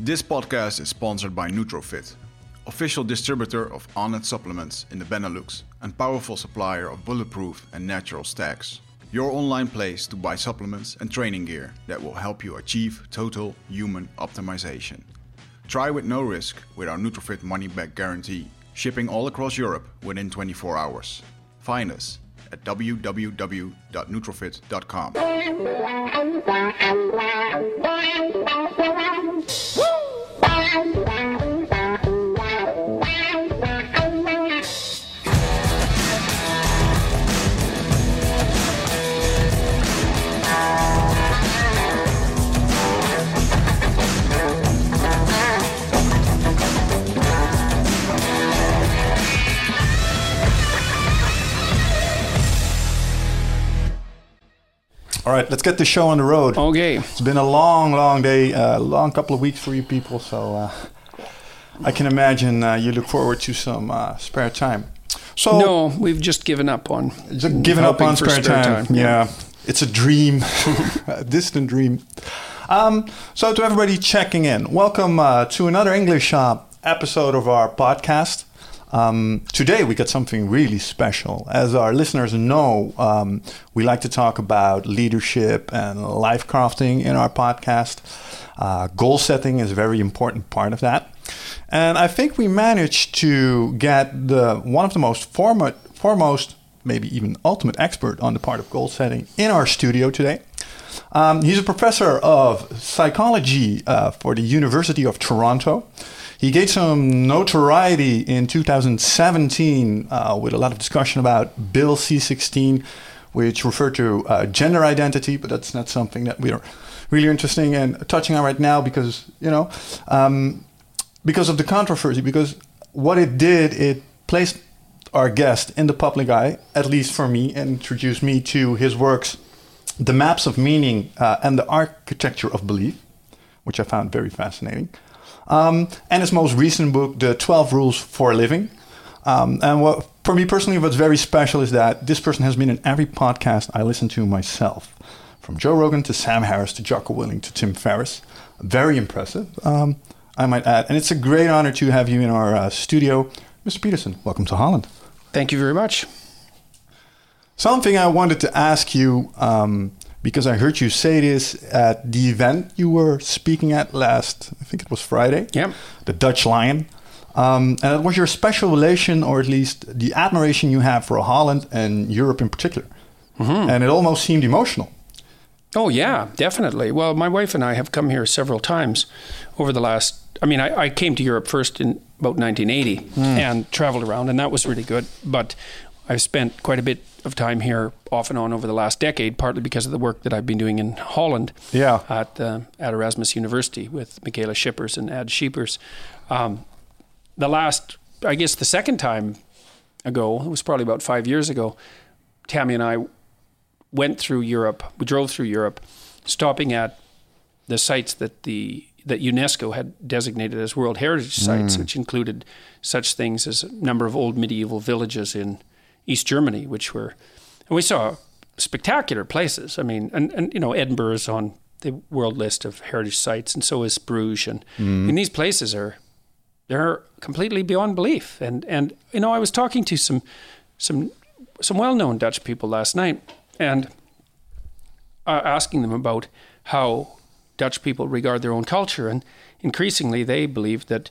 This podcast is sponsored by Nutrofit, official distributor of Onnit supplements in the Benelux and powerful supplier of bulletproof and natural stacks. Your online place to buy supplements and training gear that will help you achieve total human optimization. Try with no risk with our Nutrofit money back guarantee, shipping all across Europe within 24 hours. Find us at www.nutrofit.com. Bye. All right, let's get the show on the road. Okay. It's been a long, long day, a uh, long couple of weeks for you people, so uh, I can imagine uh, you look forward to some uh, spare time. So no, we've just given up on just given up on spare, spare time. time. Yeah. yeah. it's a dream, a distant dream. Um, so to everybody checking in, welcome uh, to another English uh, episode of our podcast. Um, today we got something really special. As our listeners know, um, we like to talk about leadership and life crafting in our podcast. Uh, goal setting is a very important part of that. And I think we managed to get the one of the most foremost, maybe even ultimate expert on the part of goal setting in our studio today. Um, he's a professor of psychology uh, for the University of Toronto. He gained some notoriety in 2017 uh, with a lot of discussion about Bill C16, which referred to uh, gender identity, but that's not something that we are really interested in touching on right now because, you know, um, because of the controversy, because what it did, it placed our guest in the public eye, at least for me, and introduced me to his works, The Maps of Meaning uh, and the Architecture of Belief, which I found very fascinating. Um, and his most recent book, The 12 Rules for Living. Um, and what, for me personally, what's very special is that this person has been in every podcast I listen to myself, from Joe Rogan to Sam Harris to Jocko Willink to Tim Ferriss. Very impressive, um, I might add. And it's a great honor to have you in our uh, studio. Mr. Peterson, welcome to Holland. Thank you very much. Something I wanted to ask you um, because I heard you say this at the event you were speaking at last, I think it was Friday. Yeah. The Dutch Lion. Um, and it was your special relation, or at least the admiration you have for Holland and Europe in particular. Mm-hmm. And it almost seemed emotional. Oh, yeah, definitely. Well, my wife and I have come here several times over the last. I mean, I, I came to Europe first in about 1980 mm. and traveled around, and that was really good. But I've spent quite a bit of time here off and on over the last decade, partly because of the work that I've been doing in Holland yeah. at, uh, at Erasmus University with Michaela Schippers and Ad Scheepers. Um, the last, I guess the second time ago, it was probably about five years ago, Tammy and I went through Europe. We drove through Europe, stopping at the sites that the that UNESCO had designated as World Heritage Sites, mm. which included such things as a number of old medieval villages in East Germany, which were, and we saw spectacular places. I mean, and, and you know, Edinburgh is on the world list of heritage sites, and so is Bruges. And, mm. and these places are, they're completely beyond belief. And, and, you know, I was talking to some, some, some well-known Dutch people last night and uh, asking them about how Dutch people regard their own culture. And increasingly, they believe that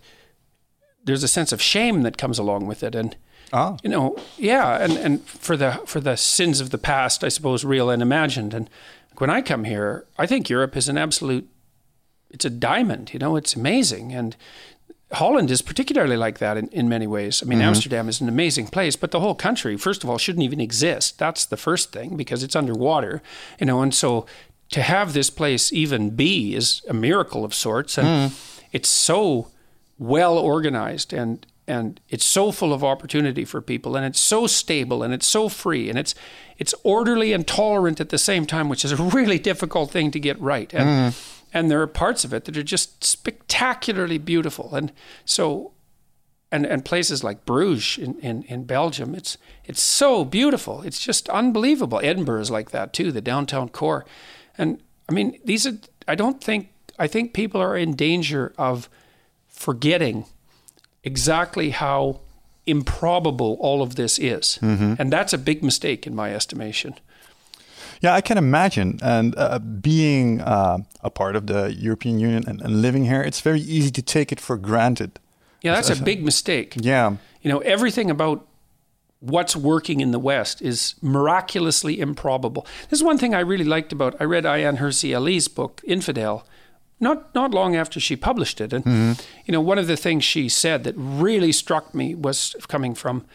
there's a sense of shame that comes along with it. And, Oh. You know, yeah, and, and for the for the sins of the past, I suppose, real and imagined. And when I come here, I think Europe is an absolute it's a diamond, you know, it's amazing. And Holland is particularly like that in, in many ways. I mean, mm-hmm. Amsterdam is an amazing place, but the whole country, first of all, shouldn't even exist. That's the first thing because it's underwater, you know, and so to have this place even be is a miracle of sorts. And mm. it's so well organized and and it's so full of opportunity for people and it's so stable and it's so free and it's it's orderly and tolerant at the same time which is a really difficult thing to get right. And mm. and there are parts of it that are just spectacularly beautiful. And so and and places like Bruges in, in, in Belgium it's it's so beautiful. It's just unbelievable. Edinburgh is like that too the downtown core. And I mean these are I don't think I think people are in danger of forgetting exactly how improbable all of this is. Mm-hmm. And that's a big mistake in my estimation. Yeah, I can imagine. And uh, being uh, a part of the European Union and, and, living here, it's very easy to take it for granted. Yeah, that's a big mistake. Yeah. You know, everything about what's working in the West is miraculously improbable. This is one thing I really liked about. I read Ayaan Hirsi Ali's book, Infidel, not not long after she published it, and mm-hmm. you know, one of the things she said that really struck me was coming from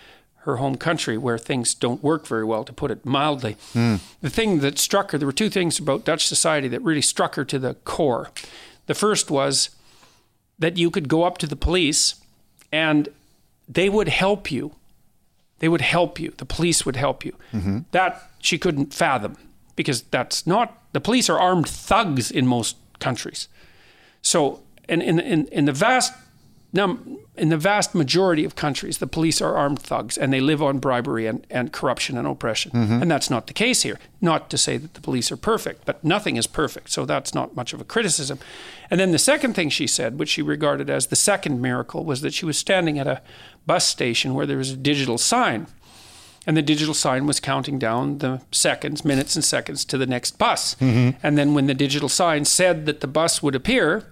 her home country where things don't work very well, to put it mildly. Mm. The thing that struck her, there were two things about Dutch society that really struck her to the core. The first was that you could go up to the police and they would help you. They would help you. The police would help you. Mm-hmm. That she couldn't fathom because that's not, the police are armed thugs in most countries. So, in, in, in, in the vast now, in the vast majority of countries, the police are armed thugs and they live on bribery and, and corruption and oppression. Mm-hmm. And that's not the case here. Not to say that the police are perfect, but nothing is perfect. So that's not much of a criticism. And then the second thing she said, which she regarded as the second miracle, was that she was standing at a bus station where there was a digital sign. And the digital sign was counting down the seconds, minutes, and seconds to the next bus. Mm-hmm. And then when the digital sign said that the bus would appear,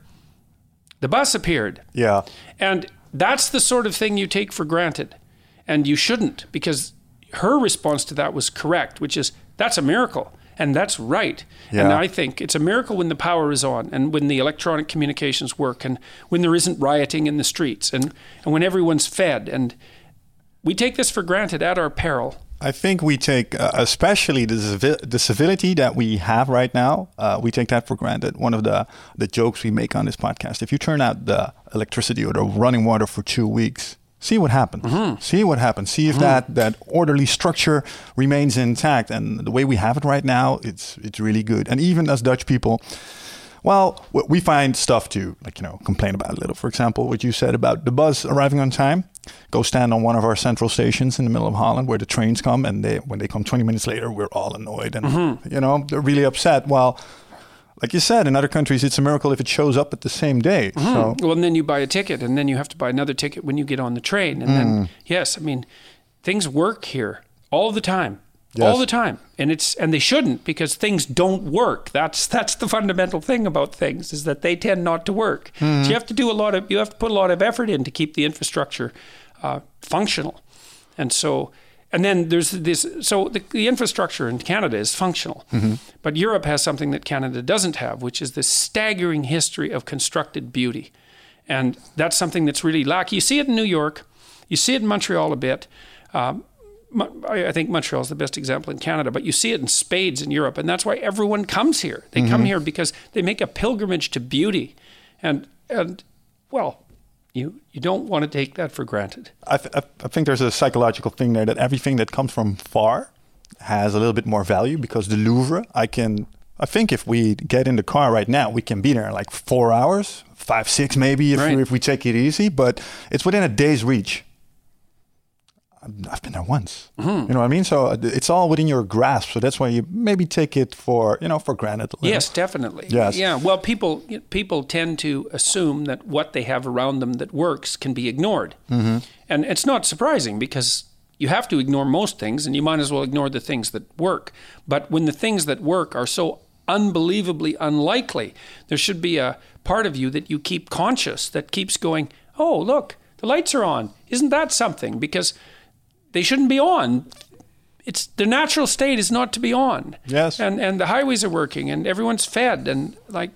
the bus appeared. Yeah. And that's the sort of thing you take for granted. And you shouldn't, because her response to that was correct, which is that's a miracle. And that's right. Yeah. And I think it's a miracle when the power is on and when the electronic communications work and when there isn't rioting in the streets and, and when everyone's fed. And we take this for granted at our peril. I think we take, uh, especially the, the civility that we have right now, uh, we take that for granted. One of the, the jokes we make on this podcast if you turn out the electricity or the running water for two weeks, see what happens. Mm-hmm. See what happens. See if mm-hmm. that, that orderly structure remains intact. And the way we have it right now, it's, it's really good. And even as Dutch people, well, we find stuff to like you know complain about a little. For example, what you said about the bus arriving on time. Go stand on one of our central stations in the middle of Holland where the trains come, and they when they come 20 minutes later, we're all annoyed and mm-hmm. you know they're really upset. Well, like you said, in other countries, it's a miracle if it shows up at the same day. Mm-hmm. So. Well, and then you buy a ticket, and then you have to buy another ticket when you get on the train, and mm. then yes, I mean, things work here all the time. Yes. all the time. And it's and they shouldn't because things don't work. That's that's the fundamental thing about things is that they tend not to work. Mm-hmm. so you have to do a lot of you have to put a lot of effort in to keep the infrastructure uh, functional. And so and then there's this so the, the infrastructure in canada is functional. Mm-hmm. but europe has something that canada doesn't have which is this staggering history of constructed beauty. And that's something that's really lacking. You see it in new york. You see it in montreal a bit. Um, I think Montreal is the best example in Canada, but you see it in spades in Europe, and that's why everyone comes here. They mm-hmm. come here because they make a pilgrimage to beauty, and and well, you you don't want to take that for granted. I, th- I think there's a psychological thing there that everything that comes from far has a little bit more value because the Louvre, I can. I think if we get in the car right now, we can be there in like four hours, five, six maybe if, right. if we take it easy. But it's within a day's reach. I've been there once. Mm-hmm. You know what I mean? So uh, it's all within your grasp. So that's why you maybe take it for you know for granted. Yes, definitely. Yes. Yeah. Well, people people tend to assume that what they have around them that works can be ignored, mm-hmm. and it's not surprising because you have to ignore most things, and you might as well ignore the things that work. But when the things that work are so unbelievably unlikely, there should be a part of you that you keep conscious that keeps going. Oh, look, the lights are on. Isn't that something? Because they shouldn't be on. It's the natural state is not to be on. Yes. And and the highways are working and everyone's fed and like.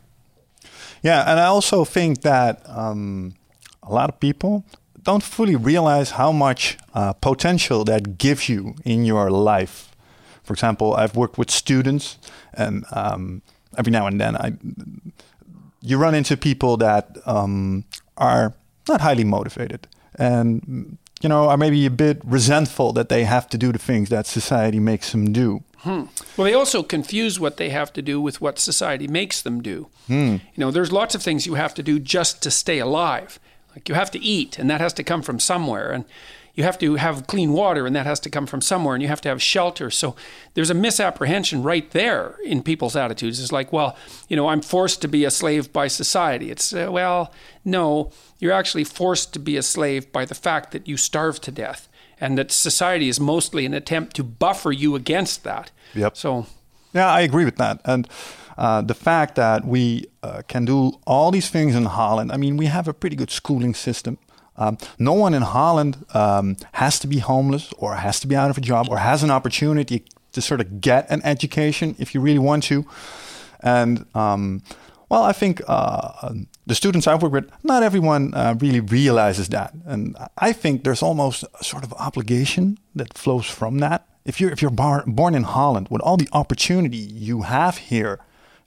Yeah, and I also think that um, a lot of people don't fully realize how much uh, potential that gives you in your life. For example, I've worked with students, and um, every now and then I you run into people that um, are not highly motivated and you know, are maybe a bit resentful that they have to do the things that society makes them do. Hmm. Well, they also confuse what they have to do with what society makes them do. Hmm. You know, there's lots of things you have to do just to stay alive. Like you have to eat, and that has to come from somewhere. And you have to have clean water and that has to come from somewhere and you have to have shelter. So there's a misapprehension right there in people's attitudes. It's like, well, you know, I'm forced to be a slave by society. It's, uh, well, no, you're actually forced to be a slave by the fact that you starve to death and that society is mostly an attempt to buffer you against that. Yep. So, yeah, I agree with that. And uh, the fact that we uh, can do all these things in Holland, I mean, we have a pretty good schooling system. Um, no one in Holland um, has to be homeless or has to be out of a job or has an opportunity to sort of get an education if you really want to. And um, well, I think uh, the students I've worked with, not everyone uh, really realizes that. And I think there's almost a sort of obligation that flows from that. If you're, if you're bar- born in Holland with all the opportunity you have here,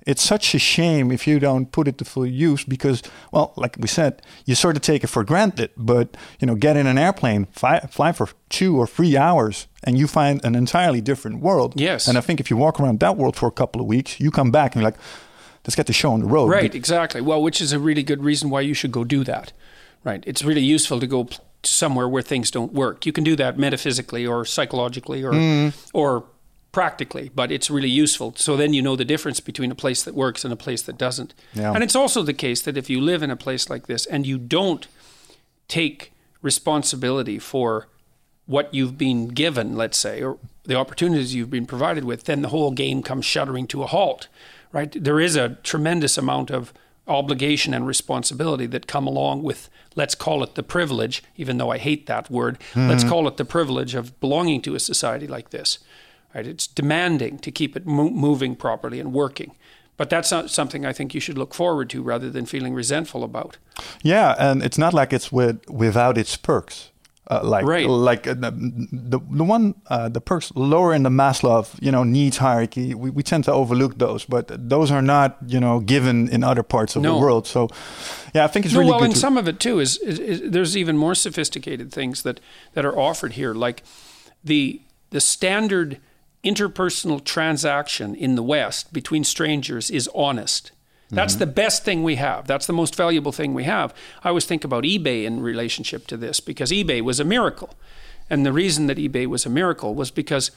it's such a shame if you don't put it to full use because, well, like we said, you sort of take it for granted. But you know, get in an airplane, fly, fly for two or three hours, and you find an entirely different world. Yes. And I think if you walk around that world for a couple of weeks, you come back and you're like, let's get the show on the road. Right. Exactly. Well, which is a really good reason why you should go do that. Right. It's really useful to go somewhere where things don't work. You can do that metaphysically or psychologically or mm. or practically, but it's really useful. So then you know the difference between a place that works and a place that doesn't. Yeah. And it's also the case that if you live in a place like this and you don't take responsibility for what you've been given, let's say, or the opportunities you've been provided with, then the whole game comes shuddering to a halt, right? There is a tremendous amount of obligation and responsibility that come along with, let's call it the privilege, even though I hate that word, mm-hmm. let's call it the privilege of belonging to a society like this. Right? It's demanding to keep it mo- moving properly and working. But that's not something I think you should look forward to rather than feeling resentful about. Yeah, and it's not like it's with without its perks. Uh, like right. like uh, the, the, one uh, the perks lower in the Maslow you know needs hierarchy we, we tend to overlook those but those are not you know given in other parts of no. the world so yeah I think it's no, really well good and some of it too is, is, is, there's even more sophisticated things that that are offered here like the the standard interpersonal transaction in the West between strangers is honest. That's mm-hmm. the best thing we have. That's the most valuable thing we have. I always think about eBay in relationship to this because eBay was a miracle. And the reason that eBay was a miracle was because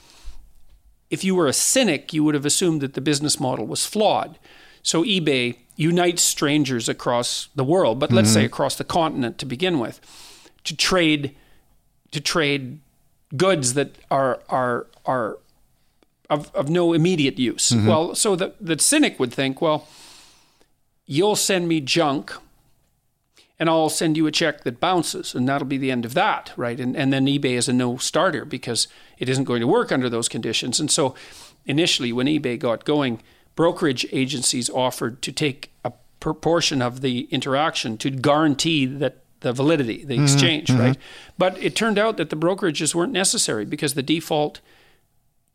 if you were a cynic, you would have assumed that the business model was flawed. So eBay unites strangers across the world, but let's mm-hmm. say across the continent to begin with, to trade to trade goods that are are are of, of no immediate use. Mm-hmm. Well, so the, the cynic would think, well, you'll send me junk and I'll send you a check that bounces, and that'll be the end of that, right? And, and then eBay is a no starter because it isn't going to work under those conditions. And so initially, when eBay got going, brokerage agencies offered to take a proportion of the interaction to guarantee that the validity, the mm-hmm. exchange, mm-hmm. right? But it turned out that the brokerages weren't necessary because the default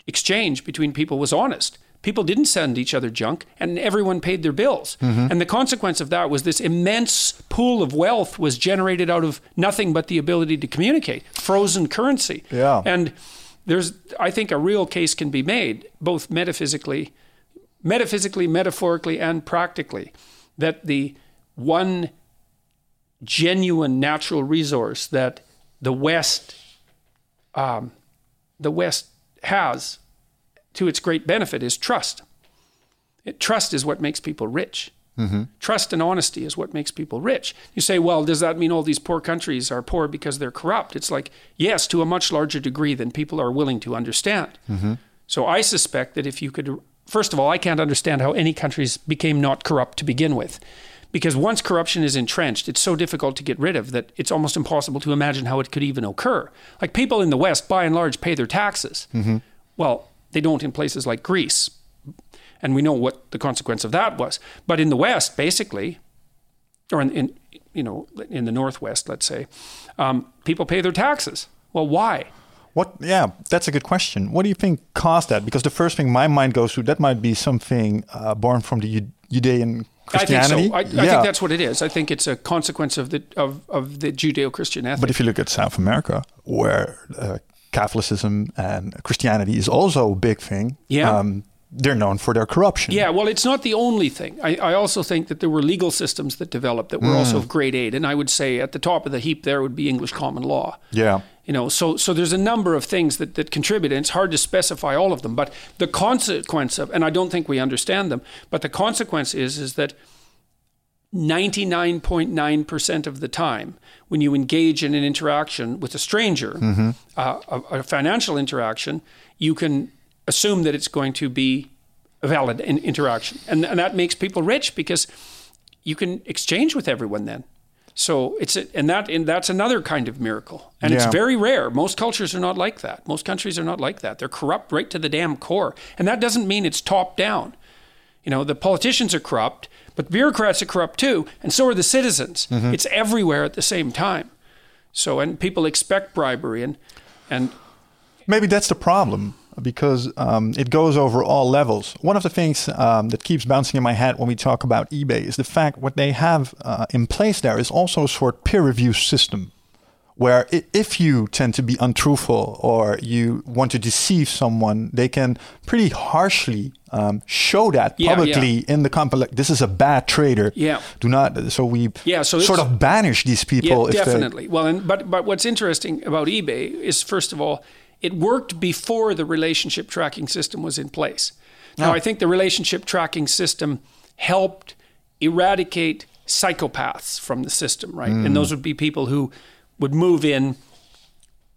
exchange between people was honest. People didn't send each other junk, and everyone paid their bills. Mm-hmm. And the consequence of that was this immense pool of wealth was generated out of nothing but the ability to communicate, frozen currency. Yeah. And there's, I think, a real case can be made, both metaphysically, metaphysically, metaphorically, and practically, that the one genuine natural resource that the West, um, the West has to its great benefit is trust. It, trust is what makes people rich. Mm-hmm. Trust and honesty is what makes people rich. You say, well, does that mean all these poor countries are poor because they're corrupt? It's like, yes, to a much larger degree than people are willing to understand. Mm-hmm. So I suspect that if you could, first of all, I can't understand how any countries became not corrupt to begin with. Because once corruption is entrenched, it's so difficult to get rid of that it's almost impossible to imagine how it could even occur. Like people in the West, by and large, pay their taxes. Mm-hmm. Well, they don't in places like Greece. And we know what the consequence of that was. But in the West, basically, or in, in you know, in the Northwest, let's say, um, people pay their taxes. Well, why? What? Yeah, that's a good question. What do you think caused that? Because the first thing my mind goes to that might be something uh, born from the Judean Christianity. I think so. I, I think that's what it is. I think it's a consequence of the of, of the Judeo-Christian ethic. But if you look at South America, where uh, Catholicism and Christianity is also a big thing, yeah. Um, they're known for their corruption. Yeah, well, it's not the only thing. I, I also think that there were legal systems that developed that were mm. also of great aid, and I would say at the top of the heap there would be English common law. Yeah. You know, so so there's a number of things that, that contribute, and it's hard to specify all of them. But the consequence of, and I don't think we understand them, but the consequence is is that 99.9% of the time, when you engage in an interaction with a stranger, mm-hmm. uh, a, a, financial interaction, you can assume that it's going to be a valid in- interaction. And, and that makes people rich because you can exchange with everyone then. So it's a, and that and that's another kind of miracle, and yeah. it's very rare. Most cultures are not like that. Most countries are not like that. They're corrupt right to the damn core, and that doesn't mean it's top down. You know, the politicians are corrupt, but bureaucrats are corrupt too, and so are the citizens. Mm-hmm. It's everywhere at the same time. So, and people expect bribery, and and maybe that's the problem because um, it goes over all levels. One of the things um, that keeps bouncing in my head when we talk about eBay is the fact what they have uh, in place there is also a sort of peer review system where if you tend to be untruthful or you want to deceive someone, they can pretty harshly um, show that yeah, publicly yeah. in the company. Like, this is a bad trader. Yeah. Do not. So we yeah, so sort of banish these people. Yeah, definitely. well, and, but but what's interesting about eBay is first of all, it worked before the relationship tracking system was in place. Now. I think the relationship tracking system helped eradicate psychopaths from the system, right? Mm. And those would be people who would move in,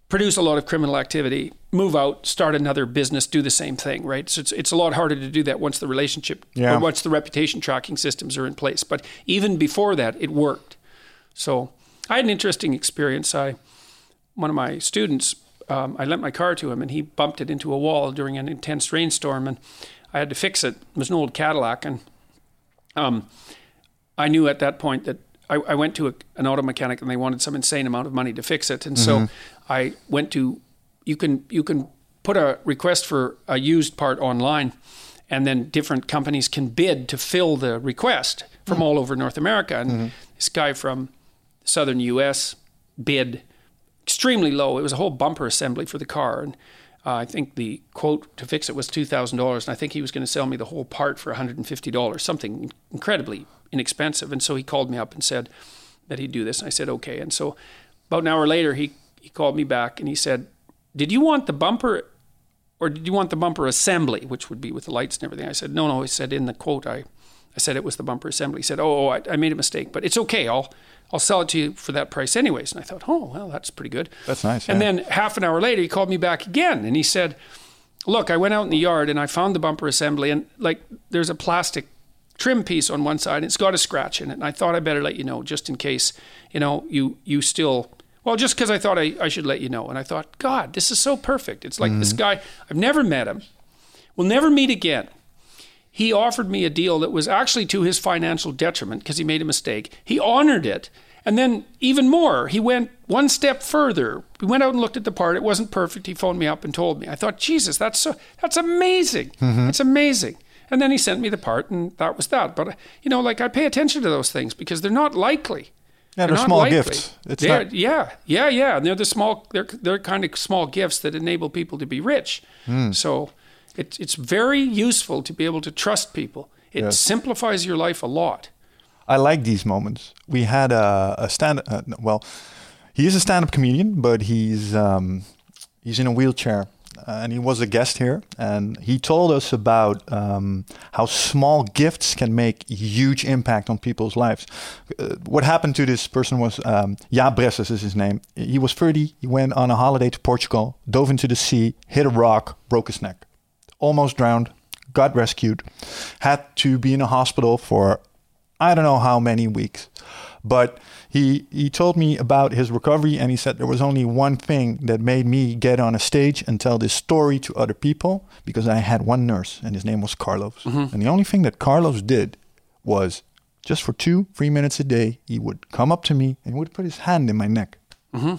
produce a lot of criminal activity, move out, start another business, do the same thing, right? So it's, it's a lot harder to do that once the relationship yeah. or once the reputation tracking systems are in place. But even before that, it worked. So I had an interesting experience. I one of my students, um, I lent my car to him, and he bumped it into a wall during an intense rainstorm, and I had to fix it. It was an old Cadillac, and um, I knew at that point that I, I went to a, an auto mechanic and they wanted some insane amount of money to fix it, and mm-hmm. so I went to you can you can put a request for a used part online, and then different companies can bid to fill the request from mm-hmm. all over North America. And mm-hmm. this guy from southern U.S. bid extremely low. It was a whole bumper assembly for the car, and uh, I think the quote to fix it was two thousand dollars, and I think he was going to sell me the whole part for one hundred and fifty dollars, something incredibly inexpensive. And so he called me up and said that he'd do this. And I said, okay. And so about an hour later, he, he called me back and he said, did you want the bumper or did you want the bumper assembly, which would be with the lights and everything? I said, no, no. He said, in the quote, I, I said it was the bumper assembly. He said, oh, oh I, I made a mistake, but it's okay. I'll, I'll sell it to you for that price anyways. And I thought, oh, well, that's pretty good. That's nice. And yeah. then half an hour later, he called me back again and he said, look, I went out in the yard and I found the bumper assembly and like there's a plastic trim piece on one side. and It's got a scratch in it, and I thought I better let you know just in case you know you you still. Well, just because I thought I, I should let you know, and I thought, God, this is so perfect. It's like mm-hmm. this guy. I've never met him. We'll never meet again. He offered me a deal that was actually to his financial detriment because he made a mistake. He honored it. And then, even more, he went one step further. We went out and looked at the part. It wasn't perfect. He phoned me up and told me. I thought, Jesus, that's so, that's amazing. Mm-hmm. It's amazing. And then he sent me the part, and that was that. But you know, like I pay attention to those things because they're not likely. Yeah, they're, they're small likely. gifts. It's they're, not... Yeah, yeah, yeah. And they're the small. They're they're kind of small gifts that enable people to be rich. Mm. So, it's it's very useful to be able to trust people. It yes. simplifies your life a lot. I like these moments. We had a, a stand. Uh, well, he is a stand-up comedian, but he's um, he's in a wheelchair uh, and he was a guest here, and he told us about um, how small gifts can make huge impact on people's lives. Uh, what happened to this person was um, Ja Bresses is his name. He was 30. He went on a holiday to Portugal, dove into the sea, hit a rock, broke his neck, almost drowned, got rescued, had to be in a hospital for I don't know how many weeks, but he he told me about his recovery and he said there was only one thing that made me get on a stage and tell this story to other people because I had one nurse and his name was Carlos. Mm-hmm. And the only thing that Carlos did was just for two, three minutes a day, he would come up to me and he would put his hand in my neck. Mm-hmm.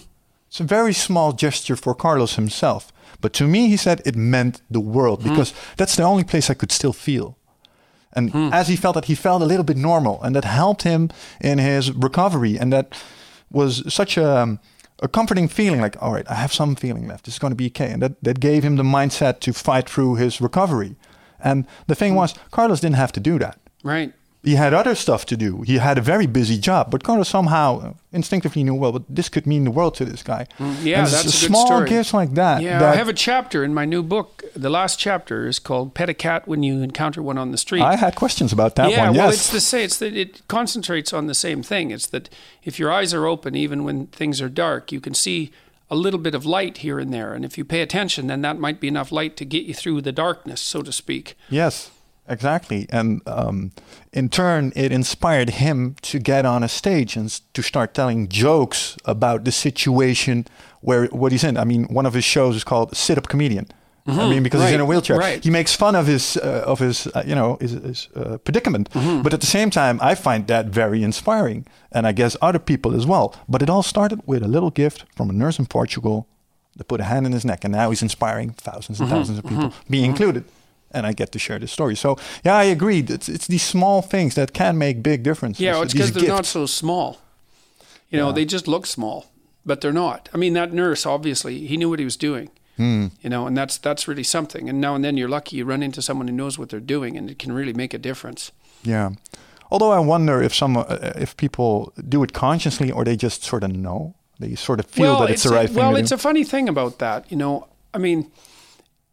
It's a very small gesture for Carlos himself. But to me, he said it meant the world mm-hmm. because that's the only place I could still feel. And hmm. as he felt that, he felt a little bit normal, and that helped him in his recovery. And that was such a, a comforting feeling like, all right, I have some feeling left. It's going to be okay. And that, that gave him the mindset to fight through his recovery. And the thing was, Carlos didn't have to do that. Right. He had other stuff to do. He had a very busy job, but Carlos somehow instinctively knew, well, but this could mean the world to this guy. Mm, yeah, and that's a small good story. gifts like that. Yeah, that I have a chapter in my new book. The last chapter is called "Pet a Cat When You Encounter One on the Street." I had questions about that yeah, one. well, yes. it's the same. It's that it concentrates on the same thing. It's that if your eyes are open, even when things are dark, you can see a little bit of light here and there. And if you pay attention, then that might be enough light to get you through the darkness, so to speak. Yes, exactly. And um, in turn, it inspired him to get on a stage and to start telling jokes about the situation where what he's in. I mean, one of his shows is called Sit Up Comedian. I mean, because he's in a wheelchair, right. he makes fun of his uh, of his uh, you know his, his uh, predicament. Mm-hmm. But at the same time, I find that very inspiring, and I guess other people as well. But it all started with a little gift from a nurse in Portugal that put a hand in his neck, and now he's inspiring thousands and Mm-hmm. thousands of people, me included. And I get to share this story. So yeah, I agree. It's it's these small things that can make big differences. Yeah, well, it's because they're not so small. You know, Yeah. they just look small, but they're not. I mean, that nurse obviously he knew what he was doing. Hmm. You know, and that's that's really something. And now and then you're lucky you run into someone who knows what they're doing, and it can really make a difference. Yeah. Although I wonder if some uh, if people do it consciously or they just sort of know. They sort of feel that it's, the right a, thing well, it's do. a funny thing about that. You know, I mean,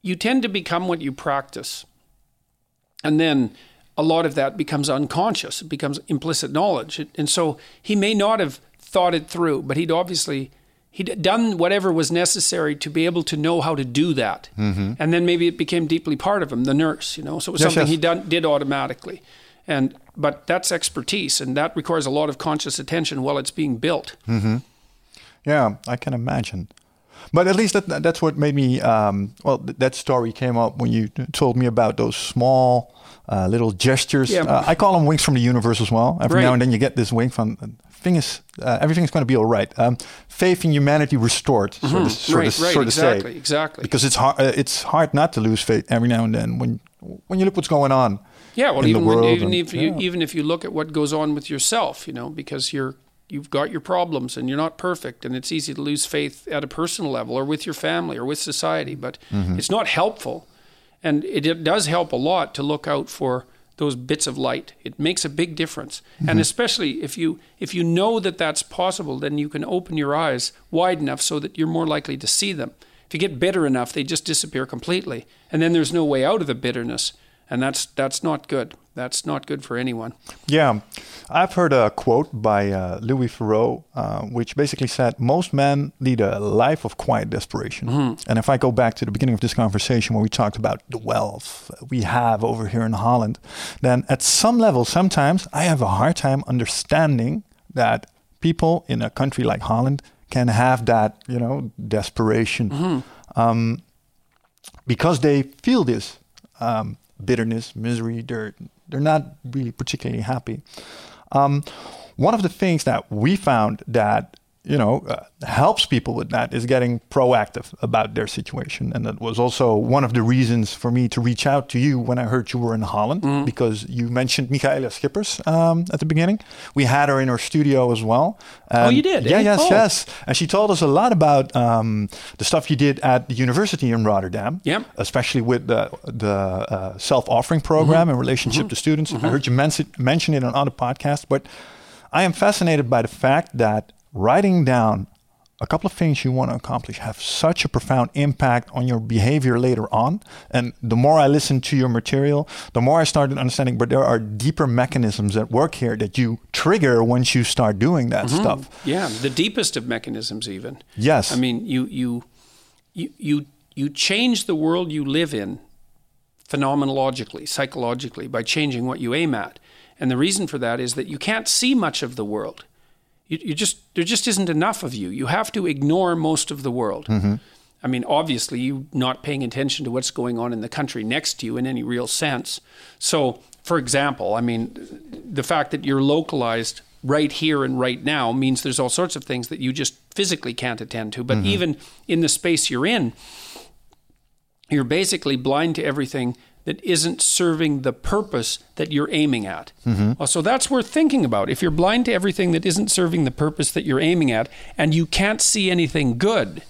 you tend to become what you practice, and then a lot of that becomes unconscious. It becomes implicit knowledge, and so he may not have thought it through, but he'd obviously he'd done whatever was necessary to be able to know how to do that, and then maybe it became deeply part of him, the nurse. You know, so it was Mm-hmm. Yes, something yes. he done, did automatically. And but that's expertise, and that requires a lot of conscious attention while it's being built. Yeah, I can imagine. But at least that, that's what made me. Um, well, th- that story came up when you told me about those small uh, little gestures. Yeah. Uh, I call them winks from the universe as well. Every now and then you get this wink from. Thing is, uh, everything's going to be all right. Um, faith in humanity restored, so to, so Mm-hmm. right, to, right, so to exactly, say. exactly. Because it's hard. Uh, it's hard not to lose faith every now and then when when you look what's going on. Yeah, well, even when, even and- if you yeah. even if you look at what goes on with yourself, you know, because you're you've got your problems and you're not perfect, and it's easy to lose faith at a personal level or with your family or with society, but Mm-hmm. it's not helpful, and it, it does help a lot to look out for those bits of light. It makes a big difference, Mm-hmm. and especially if you if you know that that's possible, then you can open your eyes wide enough so that you're more likely to see them. If you get bitter enough, they just disappear completely, and then there's no way out of the bitterness and that's that's not good. That's not good for anyone. Yeah, I've heard a quote by uh, Louis Theroux, uh, which basically said, "Most men lead a life of quiet desperation." And if I go back to the beginning of this conversation where we talked about the wealth we have over here in Holland, then at some level, sometimes I have a hard time understanding that people in a country like Holland can have that, you know, desperation. Um, because they feel this um, bitterness, misery. They're they're not really particularly happy. Um, one of the things that we found that you know uh, helps people with that is getting proactive about their situation, and that was also one of the reasons for me to reach out to you when I heard you were in Holland because you mentioned Michaela Schippers um, at the beginning. We had her in our studio as well. Oh, you did, Yeah, eh? yes, Oh. yes. And she told us a lot about um, the stuff you did at the university in Rotterdam Yep. especially with the the uh, self-authoring program in relationship to students. I heard you mention mention it on other podcasts, but I am fascinated by the fact that writing down a couple of things you want to accomplish have such a profound impact on your behavior later on. And the more I listen to your material, the more I started understanding. But there are deeper mechanisms at work here that you trigger once you start doing that mm-hmm. stuff. Yeah, the deepest of mechanisms, even. Yes. I mean, you you you you you change the world you live in phenomenologically, psychologically, by changing what you aim at. And the reason for that is that you can't see much of the world. You, you just there just isn't enough of you. You have to ignore most of the world. Mm-hmm. I mean, obviously, you not paying attention to what's going on in the country next to you in any real sense. So, for example, I mean, the fact that you're localized right here and right now means there's all sorts of things that you just physically can't attend to. But mm-hmm. even in the space you're in, you're basically blind to everything that isn't serving the purpose that you're aiming at. Well, so that's worth thinking about. If you're blind to everything that isn't serving the purpose that you're aiming at, and you can't see anything good,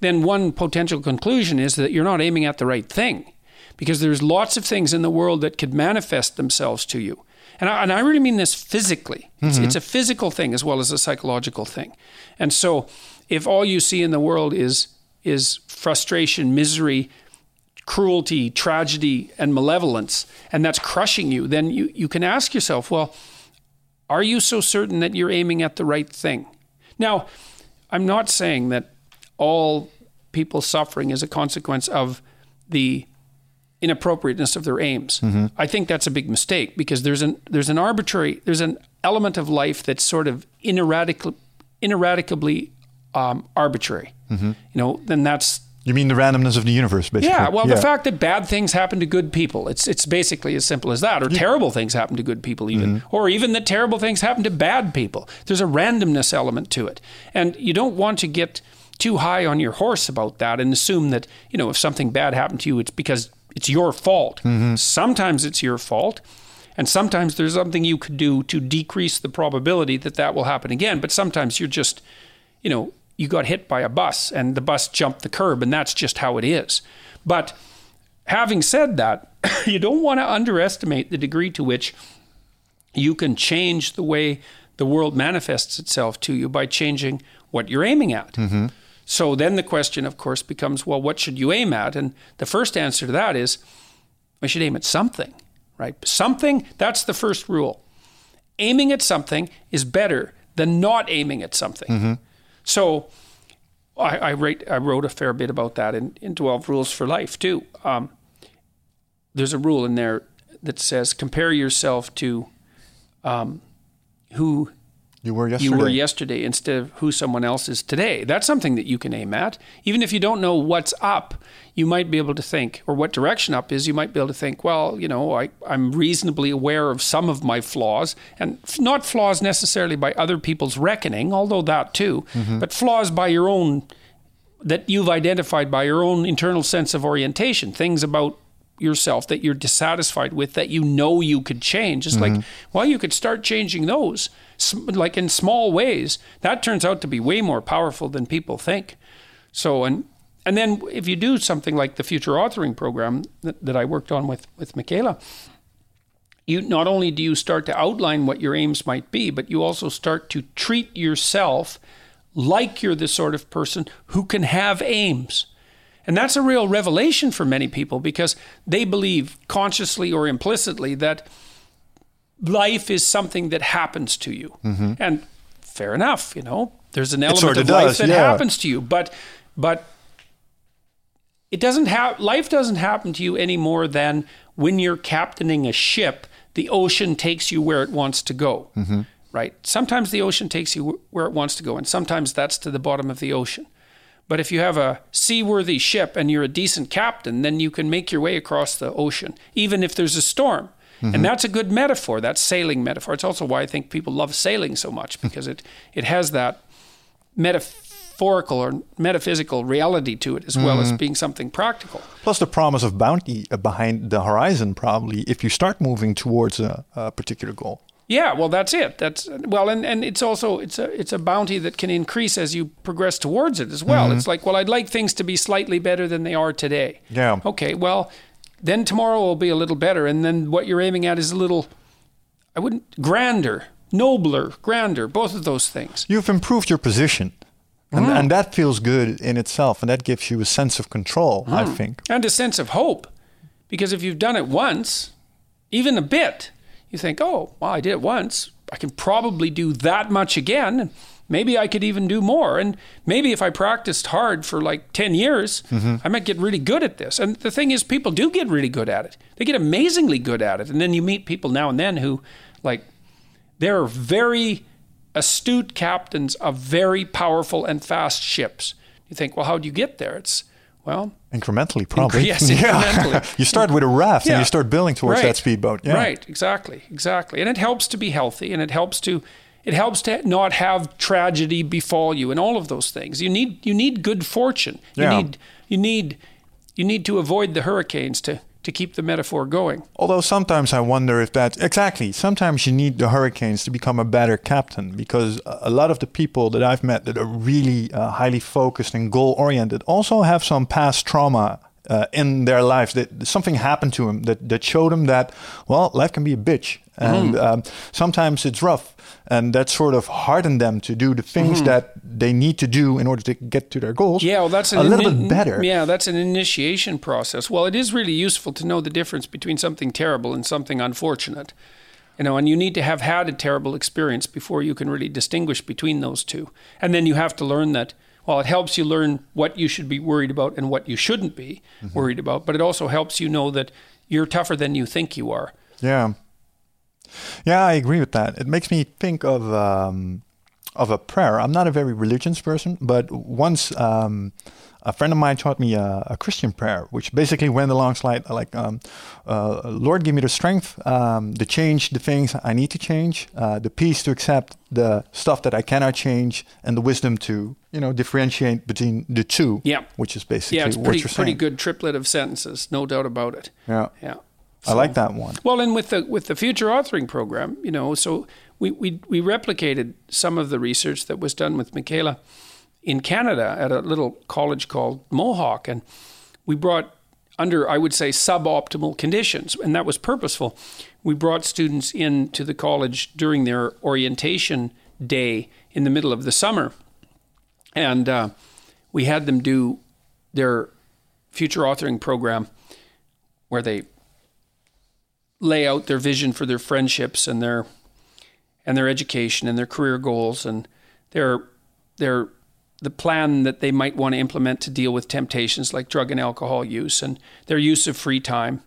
then one potential conclusion is that you're not aiming at the right thing. because there's lots of things in the world that could manifest themselves to you. And I, and I really mean this physically. It's, Mm-hmm. it's a physical thing as well as a psychological thing. And so if all you see in the world is is frustration, misery, cruelty, tragedy, and malevolence, and that's crushing you, then you, you can ask yourself, well, are you so certain that you're aiming at the right thing? Now, I'm not saying that all people suffering is a consequence of the inappropriateness of their aims. I think that's a big mistake because there's an there's an arbitrary there's an element of life that's sort of ineradicably ineradicably um, arbitrary. You know, then that's You mean the randomness of the universe, basically? yeah, well, the fact that bad things happen to good people, it's it's basically as simple as that. Or terrible things happen to good people, even, mm-hmm. or even that terrible things happen to bad people. There's a randomness element to it, and you don't want to get too high on your horse about that and assume that you know if something bad happened to you, it's because it's your fault. Mm-hmm. Sometimes it's your fault. And sometimes there's something you could do to decrease the probability that that will happen again. But sometimes you're just, you know, you got hit by a bus and the bus jumped the curb, and that's just how it is. But having said that, you don't want to underestimate the degree to which you can change the way the world manifests itself to you by changing what you're aiming at. Mm-hmm. So then the question, of course, becomes well, what should you aim at? And the first answer to that is I should aim at something, right? Something, that's the first rule. Aiming at something is better than not aiming at something. Mm-hmm. So I, I, write, I wrote a fair bit about that in, in 12 Rules for Life, too. Um, there's a rule in there that says compare yourself to um, who you were yesterday. you were yesterday instead of who someone else is today. That's something that you can aim at. Even if you don't know what's up, you might be able to think, or what direction up is, you might be able to think, well, you know, I, I'm reasonably aware of some of my flaws, and f- not flaws necessarily by other people's reckoning, although that too, mm-hmm. but flaws by your own, that you've identified by your own internal sense of orientation, things about yourself that you're dissatisfied with that you know you could change. It's like, mm-hmm. well, you could start changing those, like in small ways. That turns out to be way more powerful than people think. So, and and then if you do something like the future authoring program that, that I worked on with with Michaela, you not only do you start to outline what your aims might be, but you also start to treat yourself like you're the sort of person who can have aims. And that's a real revelation for many people because they believe consciously or implicitly that life is something that happens to you. And fair enough, you know, there's an element sorta of life does, that yeah. happens to you, but but it doesn't have life doesn't happen to you any more than when you're captaining a ship, the ocean takes you where it wants to go. Right? Sometimes the ocean takes you where it wants to go, and sometimes that's to the bottom of the ocean. But if you have a seaworthy ship and you're a decent captain, then you can make your way across the ocean, even if there's a storm. Mm-hmm. And that's a good metaphor, that sailing metaphor. It's also why I think people love sailing so much, mm-hmm. because it, it has that metaphorical or metaphysical reality to it, as well as mm-hmm. being something practical. Plus the promise of bounty uh, behind the horizon, probably, if you start moving towards a, a particular goal. Yeah, well, that's it. That's well, and, and it's also it's a it's a bounty that can increase as you progress towards it as well. It's like, well, I'd like things to be slightly better than they are today. Yeah. Okay, well, then tomorrow will be a little better, and then what you're aiming at is a little, I wouldn't grander, nobler, grander. Both of those things. You've improved your position. And, mm. and that feels good in itself. And that gives you a sense of control, I mm. think. and a sense of hope. Because if you've done it once, even a bit, you think, oh, well, I did it once. I can probably do that much again. Maybe I could even do more. And maybe if I practiced hard for like 10 years, mm-hmm. I might get really good at this. And the thing is, people do get really good at it. They get amazingly good at it. And then you meet people now and then who, like, they're very astute captains of very powerful and fast ships. You think, well, how do you get there? It's, well, Incrementally, probably. yes, Yeah. incrementally. you start with a raft and you start building towards Right. that speedboat. Yeah. Right, exactly, exactly. And it helps to be healthy and it helps to it helps to not have tragedy befall you and all of those things. You need you need good fortune. You Yeah. need you need you need to avoid the hurricanes to to keep the metaphor going. Although sometimes I wonder if that exactly. Sometimes you need the hurricanes to become a better captain because a lot of the people that I've met that are really uh, highly focused and goal oriented also have some past trauma uh, in their lives that something happened to them that, that showed them that well life can be a bitch. And mm-hmm. um, sometimes it's rough and that sort of hardened them to do the things mm-hmm. that they need to do in order to get to their goals. Yeah well that's a little in, bit better. yeah that's an initiation process. Well it is really useful to know the difference between something terrible and something unfortunate you know and you need to have had a terrible experience before you can really distinguish between those two. And then you have to learn that while it helps you learn what you should be worried about and what you shouldn't be mm-hmm. worried about, but it also helps you know that you're tougher than you think you are. Yeah. Yeah, I agree with that. It makes me think of um, of a prayer. I'm not a very religious person, but once um, a friend of mine taught me a, a, Christian prayer, which basically went along like, like um, uh, Lord, give me the strength um, to change the things I need to change, uh, the peace to accept the stuff that I cannot change, and the wisdom to you know differentiate between the two. Yeah, which is basically yeah, it's pretty, pretty good triplet of sentences, no doubt about it. Yeah, yeah. So, I like that one. Well, and with the with the future authoring program, you know, so we we we replicated some of the research that was done with Michaela in Canada at a little college called Mohawk. And we brought, under, I would say, suboptimal conditions, and that was purposeful. We brought students into the college during their orientation day in the middle of the summer. And uh, we had them do their future authoring program where they lay out their vision for their friendships and their and their education and their career goals and their their the plan that they might want to implement to deal with temptations like drug and alcohol use and their use of free time,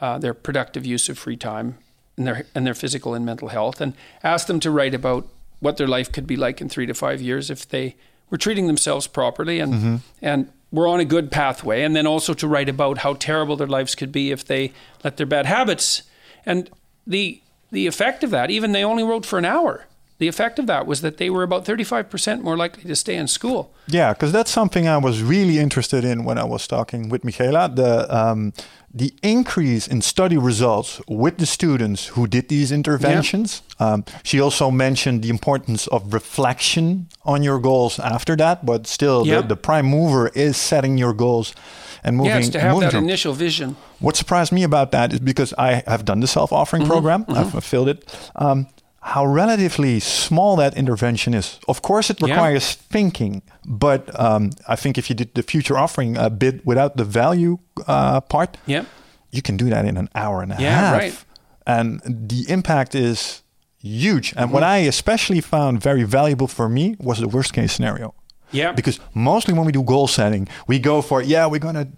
uh, their productive use of free time, and their and their physical and mental health, and ask them to write about what their life could be like in three to five years if they were treating themselves properly and mm-hmm. and were on a good pathway, and then also to write about how terrible their lives could be if they let their bad habits and the the effect of that. Even they only wrote for an hour the effect of that was that they were about 35% more likely to stay in school. Yeah, because that's something I was really interested in when I was talking with Michaela. The, um, the increase in study results with the students who did these interventions. Yeah. Um, she also mentioned the importance of reflection on your goals after that, but still, yeah. the, the prime mover is setting your goals and moving. Yes, to have that initial vision. What surprised me about that is because I have done the self-authoring mm-hmm, program, mm-hmm. I've fulfilled it. Um, how relatively small that intervention is. Of course, it requires yeah. thinking, but um, I think if you did the future authoring a bit without the value uh, part, yeah. you can do that in an hour and a yeah, half. Right. And the impact is huge. And mm-hmm. what I especially found very valuable for me was the worst case scenario. Yeah. Because mostly when we do goal setting, we go for, yeah, we're going to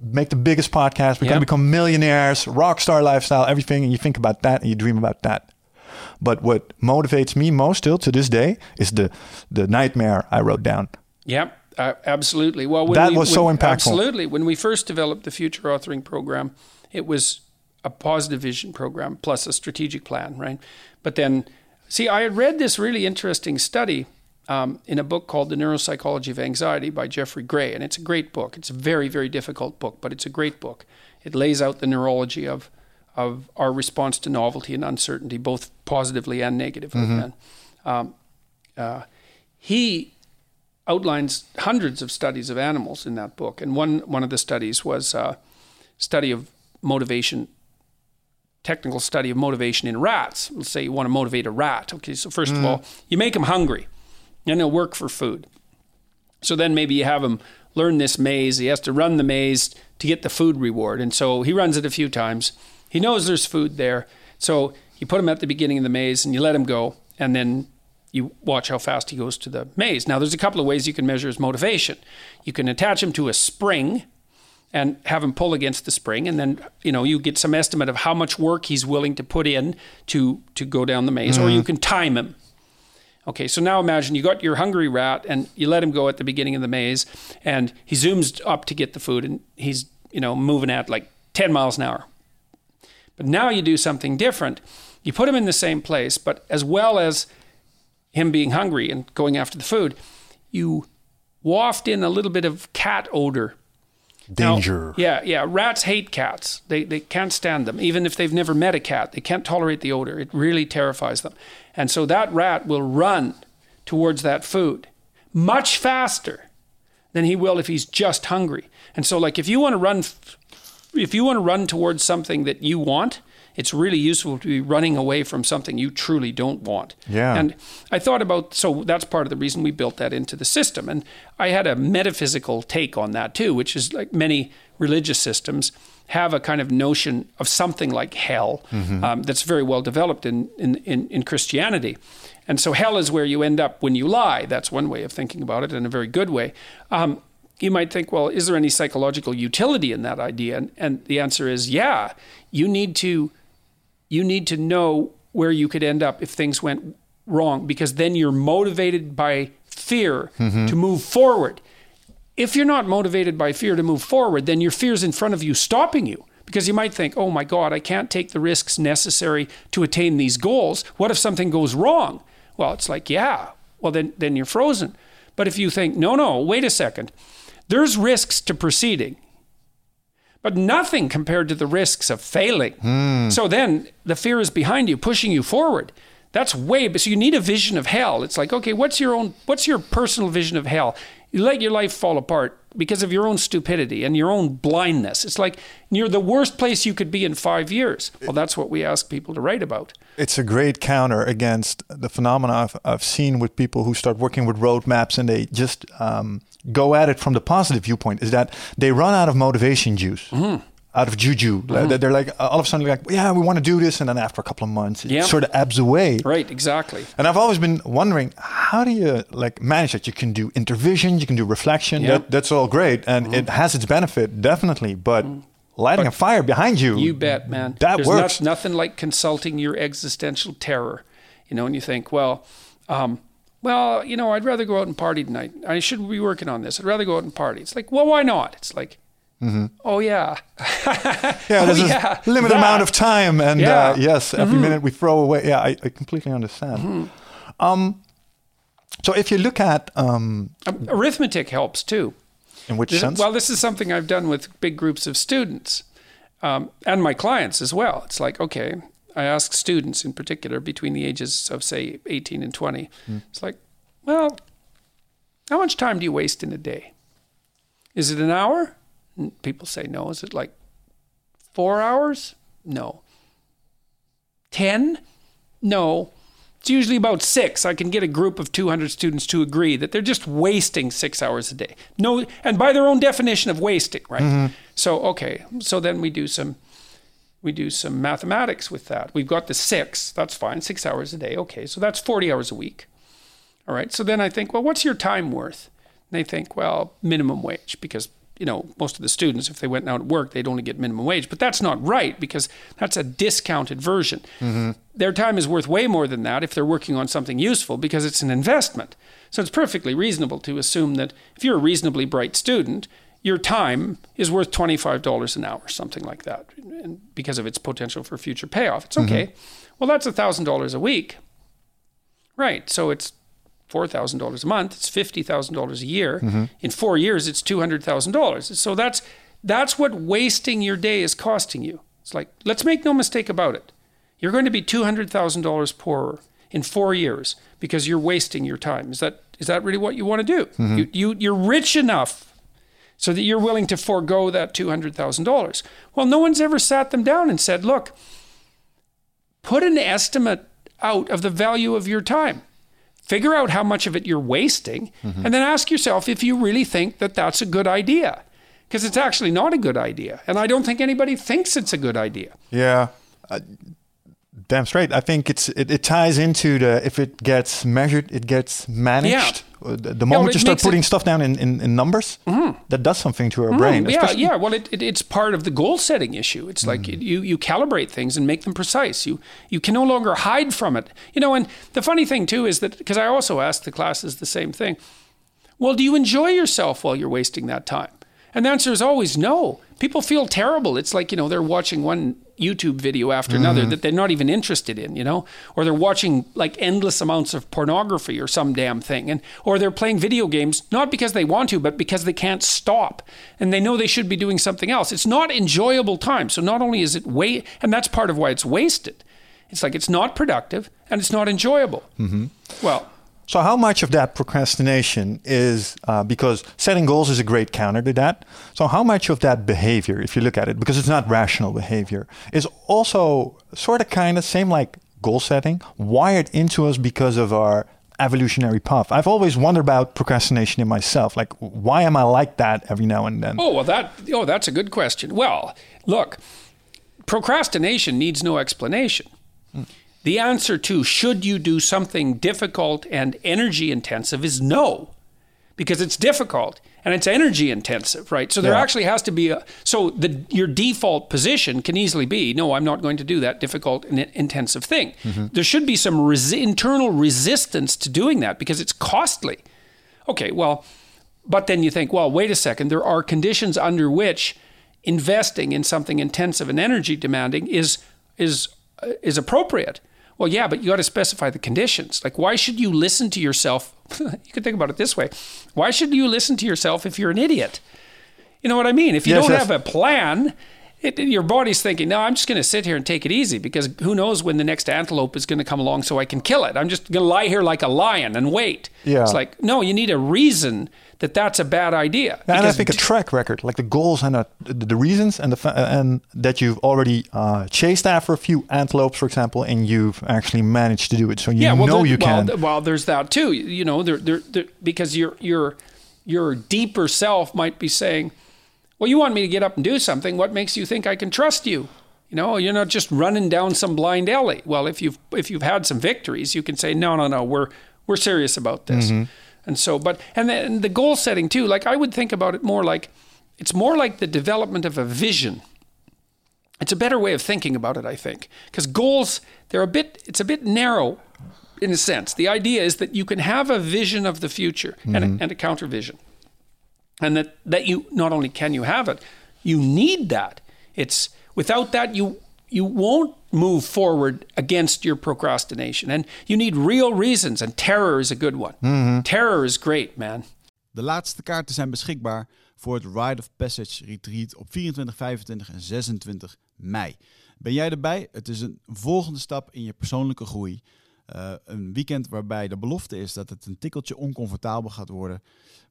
make the biggest podcast, we're going to become millionaires, rock star lifestyle, everything. And you think about that and you dream about that. But what motivates me most still to this day is the the nightmare I wrote down. Yeah, uh, absolutely. Well, that we, was so impactful. Absolutely. When we first developed the future authoring program, it was a positive vision program plus a strategic plan, right? But then, see, I had read this really interesting study um, in a book called The Neuropsychology of Anxiety by Jeffrey Gray, and it's a great book. It's a very, very difficult book, but it's a great book. It lays out the neurology of of our response to novelty and uncertainty, both positively and negatively. Mm-hmm. Um, uh, he outlines hundreds of studies of animals in that book, and one one of the studies was a uh, study of motivation, technical study of motivation in rats. Let's say you want to motivate a rat. Okay, so 1st mm-hmm. of all, you make them hungry, and they'll work for food. So then maybe you have him learn this maze. He has to run the maze to get the food reward, and so he runs it a few times he knows there's food there. So you put him at the beginning of the maze and you let him go, and then you watch how fast he goes to the maze. Now, there's a couple of ways you can measure his motivation. You can attach him to a spring and have him pull against the spring, and then you know you get some estimate of how much work he's willing to put in to to go down the maze, mm-hmm. or you mm-hmm. can time him. Okay, so now imagine you got your hungry rat and you let him go at the beginning of the maze, and he zooms up to get the food, and he's you know moving at like 10 miles an hour. But now you do something different. You put him in the same place, but as well as him being hungry and going after the food, you waft in a little bit of cat odor. Danger. Now, yeah, yeah. Rats hate cats. They, they can't stand them. Even if they've never met a cat, they can't tolerate the odor. It really terrifies them. And so that rat will run towards that food much faster than he will if he's just hungry. And so, like, if you want to run, if you want to run towards something that you want, it's really useful to be running away from something you truly don't want. Yeah. And I thought about so that's part of the reason we built that into the system. And I had a metaphysical take on that too, which is like many religious systems have a kind of notion of something like hell Mm-hmm. um, that's very well developed in, in, in, in Christianity. And so hell is where you end up when you lie. That's one way of thinking about it, in a very good way. Um, you might think, well, is there any psychological utility in that idea? And, and the answer is, yeah. You need to you need to know where you could end up if things went wrong because then you're motivated by fear mm-hmm. to move forward. If you're not motivated by fear to move forward, then your fear's in front of you stopping you because you might think, "Oh my god, I can't take the risks necessary to attain these goals. What if something goes wrong?" Well, it's like, "Yeah." Well, then then you're frozen. But if you think, "No, no, wait a second. There's risks to proceeding but nothing compared to the risks of failing. So then the fear is behind you, pushing you forward. That's way, but so you need a vision of hell. It's like, okay, what's your own, what's your personal vision of hell? You let your life fall apart because of your own stupidity and your own blindness. It's like you're the worst place you could be in five years. Well, that's what we ask people to write about. It's a great counter against the phenomena I've, I've seen with people who start working with roadmaps and they just um, go at it from the positive viewpoint. Is that they run out of motivation juice, mm-hmm. out of juju. Like, mm-hmm. They're like uh, all of a sudden like, yeah, we want to do this, and then after a couple of months, it Yeah. sort of ebbs away. Right, exactly. And I've always been wondering, how do you like manage that? You can do intervision, you can do reflection. Yeah. That, that's all great, and mm-hmm. it has its benefit definitely. But lighting a fire behind you, You bet, man. That There's works. Not, nothing like consulting your existential terror. You know, and you think, well, um, well, you know, I'd rather go out and party tonight. I shouldn't be working on this. I'd rather go out and party. It's like, well, why not? It's like, oh yeah, Yeah, Oh, there's yeah, a limited that. amount of time, and Yeah. Mm-hmm. uh, yes, every minute we throw away. Yeah, I, I completely understand. Um, so if you look at um, Um, arithmetic helps too. in which This- sense, Well, this is something I've done with big groups of students um, and my clients as well. It's like, okay, I ask students in particular between the ages of, say, 18 and 20. Hmm. It's like, well, how much time do you waste in a day? Is it an hour? And people say no. Is it like four hours? No. 10? No. It's usually about six. I can get a group of 200 students to agree that they're just wasting six hours a day. No, and by their own definition of wasting, right? Mm-hmm. So, okay, so then we do some we do some mathematics with that. We've got the six. That's fine. Six hours a day. Okay, so that's 40 hours a week. All right. So then I think, well, what's your time worth? And they think, well, minimum wage, because you know most of the students, if they went out and worked, they'd only get minimum wage. But that's not right because that's a discounted version. Mm-hmm. Their time is worth way more than that if they're working on something useful because it's an investment. So it's perfectly reasonable to assume that if you're a reasonably bright student, your time is worth $25 an hour, something like that, and because of its potential for future payoff. It's mm-hmm. okay. Well, that's $1,000 a week. Right. So it's $4,000 a month. It's $50,000 a year. Mm-hmm. In four years, it's $200,000. So that's, that's what wasting your day is costing you. It's like, let's make no mistake about it. You're going to be $200,000 poorer in four years because you're wasting your time. Is that, is that really what you want to do? Mm-hmm. You, you, you're rich enough so that you're willing to forego that $200,000. Well, no one's ever sat them down and said, look, put an estimate out of the value of your time. Figure out how much of it you're wasting, and then ask yourself if you really think that that's a good idea. Because it's actually not a good idea. And I don't think anybody thinks it's a good idea. yeah, uh, damn straight. I think it's it, it ties into the if it gets measured, it gets managed. Uh, The, moment you start makes it- putting stuff down in, in, in numbers, that does something to our brain. Mm, yeah, especially- yeah. Well, it, it, it's part of the goal setting issue. It's like you you calibrate things and make them precise. You you can no longer hide from it. You know, and the funny thing too is that because I also asked the classes the same thing. Well, do you enjoy yourself while you're wasting that time? And the answer is always no. People feel terrible. It's like, you know, they're watching one YouTube video after another mm-hmm. that they're not even interested in, you know, or they're watching like endless amounts of pornography or some damn thing. And, or they're playing video games, not because they want to, but because they can't stop and they know they should be doing something else. It's not enjoyable time. So not only is it wait, and that's part of why it's wasted. It's like it's not productive and it's not enjoyable. Mm-hmm. Well, So, how much of that procrastination is uh, because setting goals is a great counter to that? So, how much of that behavior, if you look at it, because it's not rational behavior, is also sort of kind of same like goal setting, wired into us because of our evolutionary path? I've always wondered about procrastination in myself. Like, why am I like that every now and then? Oh, well, that, oh, that's a good question. Well, look, procrastination needs no explanation. Mm. The answer to should you do something difficult and energy intensive is no, because it's difficult and it's energy intensive, right? So there yeah. actually has to be a so the your default position can easily be no, I'm not going to do that difficult and intensive thing. Mm-hmm. There should be some res- internal resistance to doing that because it's costly. Okay, well, but then you think, well, wait a second, there are conditions under which investing in something intensive and energy demanding is is uh, is appropriate. Well, yeah, but you got to specify the conditions. Like, why should you listen to yourself? you could think about it this way why should you listen to yourself if you're an idiot? You know what I mean? If you yes, don't yes. have a plan, it, your body's thinking, no, I'm just going to sit here and take it easy because who knows when the next antelope is going to come along so I can kill it. I'm just going to lie here like a lion and wait. Yeah. It's like, no, you need a reason that that's a bad idea. Yeah, and I think a track record, like the goals and uh, the, the reasons, and the and that you've already uh, chased after a few antelopes, for example, and you've actually managed to do it. So you yeah, well, know you well, can. Well, there's that too. You know, there, there, there, because your your your deeper self might be saying well, you want me to get up and do something. What makes you think I can trust you? You know, you're not just running down some blind alley. Well, if you've if you've had some victories, you can say, no, no, no, we're we're serious about this. Mm-hmm. And so, but and then the goal setting too. Like I would think about it more like it's more like the development of a vision. It's a better way of thinking about it, I think, because goals they're a bit it's a bit narrow in a sense. The idea is that you can have a vision of the future mm-hmm. and, a, and a counter vision and that that you not only can you have it, you need that. It's without that you you won't move forward against your procrastination, and you need real reasons. And terror is a good one. Mm-hmm. Terror is great, man. De laatste kaarten zijn beschikbaar voor het Ride of Passage Retreat op 24, 25 en 26 mei. Ben jij erbij? Het is een volgende stap in je persoonlijke groei. Uh, een weekend waarbij de belofte is dat het een tikkeltje oncomfortabel gaat worden.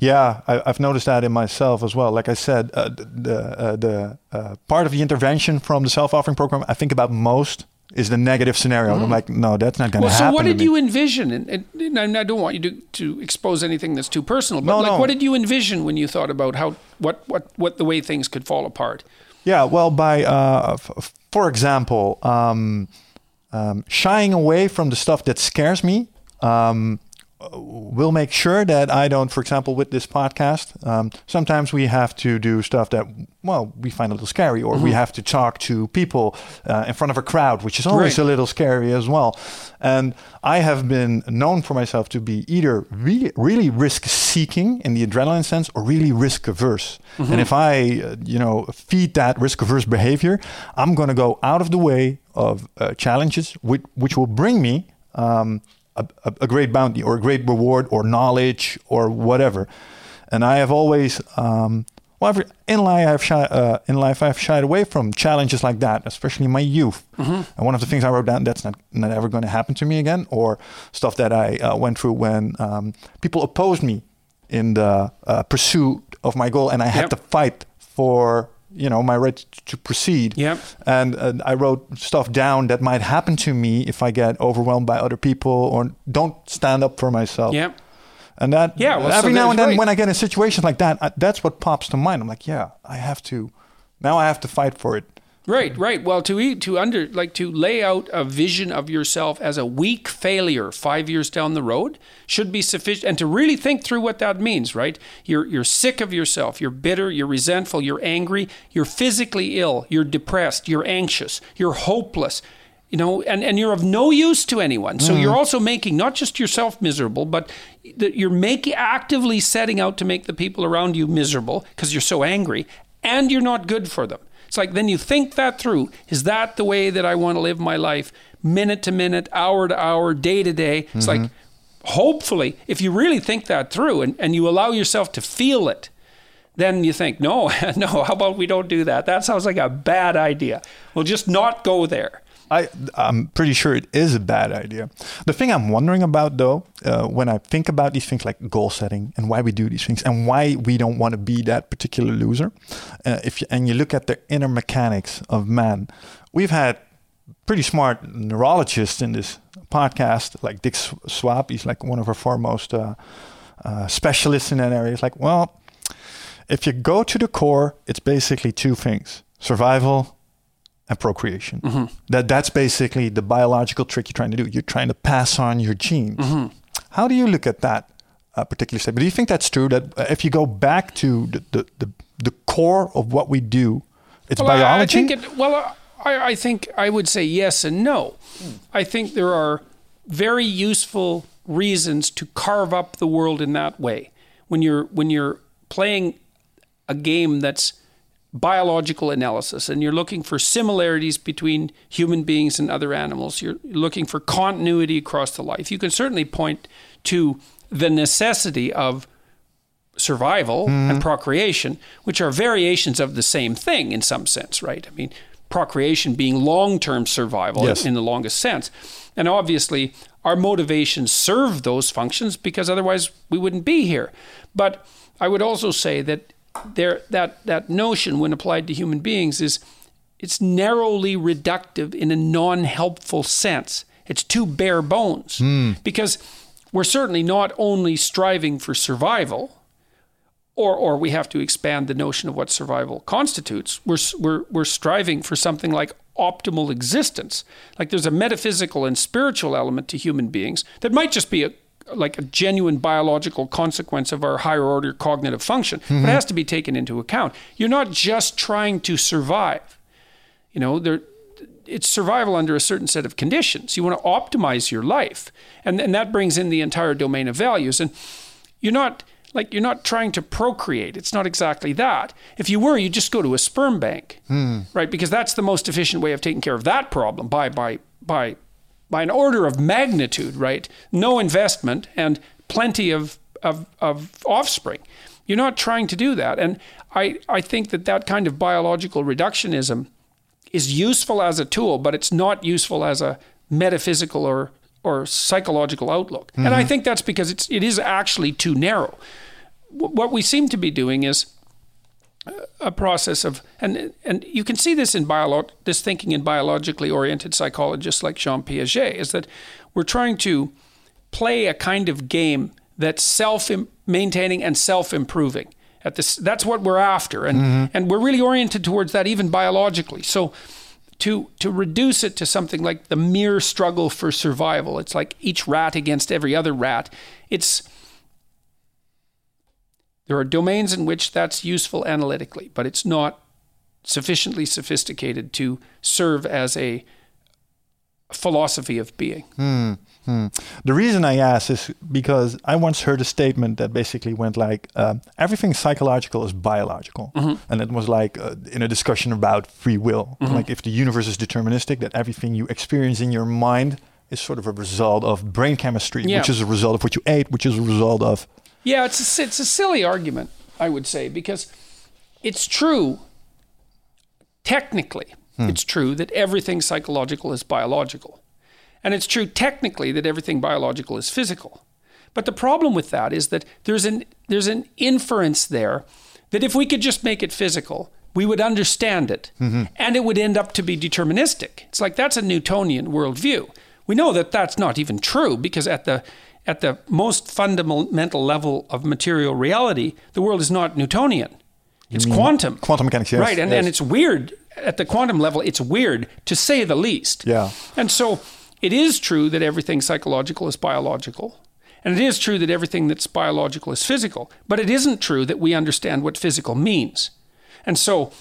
Yeah, I, have noticed that in myself as well. Like I said, uh, the uh, the uh, part of the intervention from the self-authoring program I think about most is the negative scenario. Mm. I'm like, no, that's not going to well, happen. So, what did you envision? And, and, and, I don't want you to, to expose anything that's too personal, but no, like, no. what did you envision when you thought about how what what what the way things could fall apart? Yeah, well, by uh, f- for example, um, um, shying away from the stuff that scares me. Um, we'll make sure that I don't, for example, with this podcast, um, sometimes we have to do stuff that, well, we find a little scary, or mm-hmm. we have to talk to people uh, in front of a crowd, which is always right. a little scary as well. And I have been known for myself to be either really, really risk seeking in the adrenaline sense or really risk averse. Mm-hmm. And if I, uh, you know, feed that risk averse behavior, I'm going to go out of the way of uh, challenges, which, which will bring me. Um, a, a, great bounty or a great reward or knowledge or whatever. And I have always, um, well, in life, I've shy, uh, in life I've shied away from challenges like that, especially in my youth. Mm-hmm. And one of the things I wrote down that's not, not ever going to happen to me again, or stuff that I uh, went through when um, people opposed me in the uh, pursuit of my goal, and I had yep. to fight for you know my right to proceed. Yeah and uh, i wrote stuff down that might happen to me if i get overwhelmed by other people or don't stand up for myself. Yeah and that yeah well, every so now and then right. when i get in situations like that I, that's what pops to mind. I'm like yeah i have to now i have to fight for it Right, right. Well, to eat, to under like to lay out a vision of yourself as a weak failure five years down the road should be sufficient, and to really think through what that means. Right, you're you're sick of yourself. You're bitter. You're resentful. You're angry. You're physically ill. You're depressed. You're anxious. You're hopeless. you know, and, and you're of no use to anyone. So mm. you're also making not just yourself miserable, but that you're making actively setting out to make the people around you miserable because you're so angry, and you're not good for them. It's like then you think that through. Is that the way that I want to live my life, minute to minute, hour to hour, day to day? It's mm-hmm. like hopefully, if you really think that through and, and you allow yourself to feel it, then you think, no, no, how about we don't do that? That sounds like a bad idea. We'll just not go there. I, I'm pretty sure it is a bad idea. The thing I'm wondering about, though, uh, when I think about these things like goal setting and why we do these things and why we don't want to be that particular loser, uh, if you, and you look at the inner mechanics of man, we've had pretty smart neurologists in this podcast, like Dick Swaab. He's like one of our foremost uh, uh specialists in that area. He's like, well, if you go to the core, it's basically two things: survival and procreation. Mm-hmm. That that's basically the biological trick you're trying to do. You're trying to pass on your genes. Mm-hmm. How do you look at that uh, particular statement? Do you think that's true? That uh, if you go back to the the, the, the core of what we do, it's well, biology. I, I think it, well, I, I think I would say yes and no. Mm. I think there are very useful reasons to carve up the world in that way. When you're when you're playing a game that's biological analysis and you're looking for similarities between human beings and other animals, you're looking for continuity across the life, you can certainly point to the necessity of survival mm. and procreation, which are variations of the same thing in some sense, right? I mean, procreation being long term survival yes. in the longest sense. And obviously, our motivations serve those functions because otherwise we wouldn't be here. But I would also say that there that that notion when applied to human beings is it's narrowly reductive in a non-helpful sense. It's too bare bones mm. because we're certainly not only striving for survival, or or we have to expand the notion of what survival constitutes. We're we're we're striving for something like optimal existence. Like there's a metaphysical and spiritual element to human beings that might just be a like a genuine biological consequence of our higher order cognitive function, mm-hmm. but it has to be taken into account. You're not just trying to survive. You know, there, it's survival under a certain set of conditions. You want to optimize your life, and and that brings in the entire domain of values. And you're not like you're not trying to procreate. It's not exactly that. If you were, you'd just go to a sperm bank, hmm. right? Because that's the most efficient way of taking care of that problem by by by by an order of magnitude, right? No investment and plenty of, of, of offspring. You're not trying to do that. And I, I think that that kind of biological reductionism is useful as a tool, but it's not useful as a metaphysical or, or psychological outlook. Mm-hmm. And I mm-hmm. think that's because it's, it is actually too narrow. what we seem to be doing is a process of and and you can see this in bio this thinking in biologically oriented psychologists like Jean Piaget is that we're trying to play a kind of game that's self maintaining and self improving at this that's what we're after and mm-hmm. and we're really oriented towards that even biologically so to to reduce it to something like the mere struggle for survival it's like each rat against every other rat it's there are domains in which that's useful analytically, but it's not sufficiently sophisticated to serve as a philosophy of being. Hmm, hmm. The reason I ask is because I once heard a statement that basically went like, uh, everything psychological is biological. Mm-hmm. And it was like uh, in a discussion about free will. Mm-hmm. Like if the universe is deterministic, that everything you experience in your mind is sort of a result of brain chemistry, yeah. which is a result of what you ate, which is a result of yeah, it's a, it's a silly argument, I would say, because it's true. Technically, hmm. it's true that everything psychological is biological. And it's true technically that everything biological is physical. But the problem with that is that there's an, there's an inference there that if we could just make it physical, we would understand it mm-hmm. and it would end up to be deterministic. It's like that's a Newtonian worldview. We know that that's not even true because at the at the most fundamental level of material reality, the world is not Newtonian. It's quantum. Quantum mechanics, yes. Right, and, yes. and it's weird. At the quantum level, it's weird to say the least. Yeah. And so it is true that everything psychological is biological. And it is true that everything that's biological is physical. But it isn't true that we understand what physical means. And so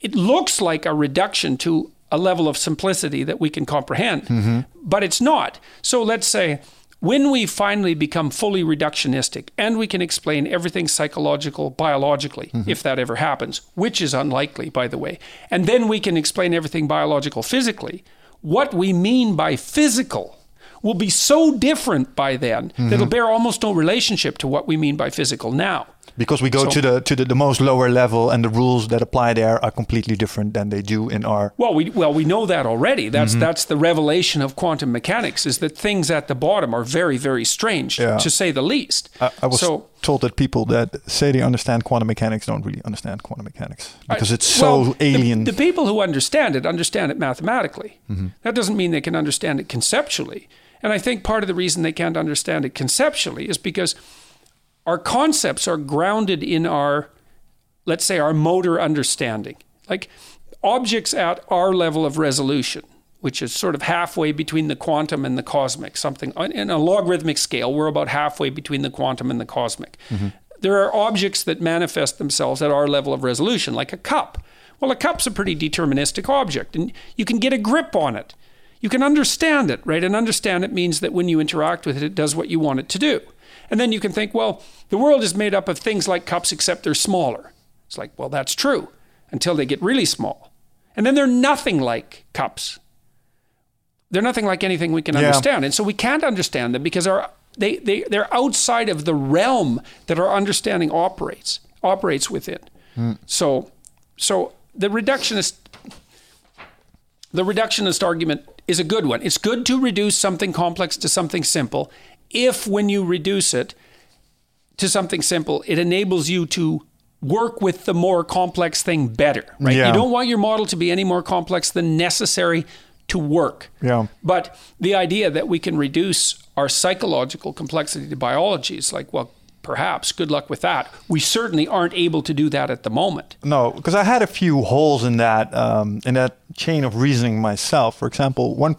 it looks like a reduction to a level of simplicity that we can comprehend. Mm-hmm. But it's not. So let's say when we finally become fully reductionistic and we can explain everything psychological biologically, mm-hmm. if that ever happens, which is unlikely, by the way, and then we can explain everything biological physically, what we mean by physical will be so different by then mm-hmm. that it'll bear almost no relationship to what we mean by physical now because we go so, to the to the, the most lower level and the rules that apply there are completely different than they do in our well we well we know that already that's mm-hmm. that's the revelation of quantum mechanics is that things at the bottom are very very strange yeah. to say the least I, I was so, told that people that say they understand quantum mechanics don't really understand quantum mechanics because I, it's so well, alien the, the, people who understand it understand it mathematically mm-hmm. that doesn't mean they can understand it conceptually and i think part of the reason they can't understand it conceptually is because our concepts are grounded in our, let's say, our motor understanding. Like objects at our level of resolution, which is sort of halfway between the quantum and the cosmic, something in a logarithmic scale, we're about halfway between the quantum and the cosmic. Mm-hmm. There are objects that manifest themselves at our level of resolution, like a cup. Well, a cup's a pretty deterministic object, and you can get a grip on it. You can understand it, right? And understand it means that when you interact with it, it does what you want it to do. And then you can think, well, the world is made up of things like cups, except they're smaller. It's like, well, that's true until they get really small. And then they're nothing like cups. They're nothing like anything we can yeah. understand. And so we can't understand them because our, they, they, they're outside of the realm that our understanding operates, operates within. Mm. So, so the reductionist, the reductionist argument is a good one. It's good to reduce something complex to something simple if when you reduce it to something simple, it enables you to work with the more complex thing better, right? Yeah. You don't want your model to be any more complex than necessary to work. Yeah. But the idea that we can reduce our psychological complexity to biology is like, well, perhaps good luck with that. We certainly aren't able to do that at the moment. No, because I had a few holes in that um, in that chain of reasoning myself. For example, one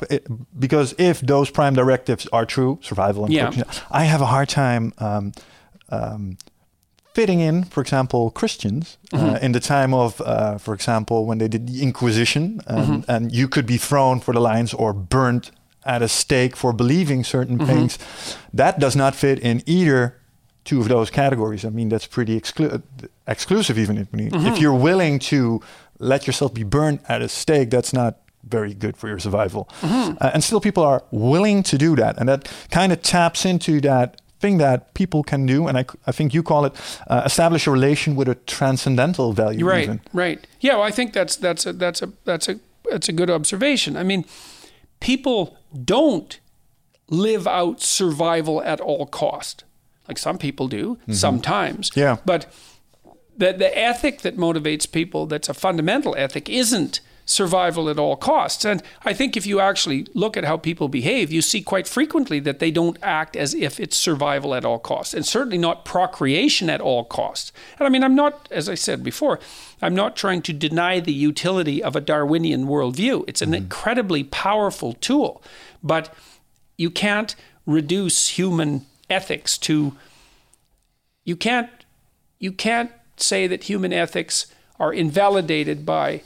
because if those prime directives are true, survival and yeah. I have a hard time. Um, um, fitting in, for example, Christians uh, mm-hmm. uh, in the time of, uh, for example, when they did the Inquisition, and, mm-hmm. and, you could be thrown for the lions or burnt at a stake for believing certain mm-hmm. things. That does not fit in either two of those categories. I mean, that's pretty exclu- exclusive, even if, if mm-hmm. you're willing to let yourself be burned at a stake, that's not very good for your survival. Mm-hmm. Uh, and still, people are willing to do that. And that kind of taps into that thing that people can do, and I, I think you call it uh, establish a relation with a transcendental value. Right, even. right. Yeah, well, I think that's that's a that's a that's a that's a good observation. I mean, people don't live out survival at all cost, like some people do mm-hmm. sometimes. Yeah, but the the ethic that motivates people, that's a fundamental ethic, isn't survival at all costs. And I think if you actually look at how people behave, you see quite frequently that they don't act as if it's survival at all costs, and certainly not procreation at all costs. And I mean, I'm not, as I said before, I'm not trying to deny the utility of a Darwinian worldview. It's an mm-hmm. incredibly powerful tool, but you can't reduce human ethics to you can't you can't say that human ethics are invalidated by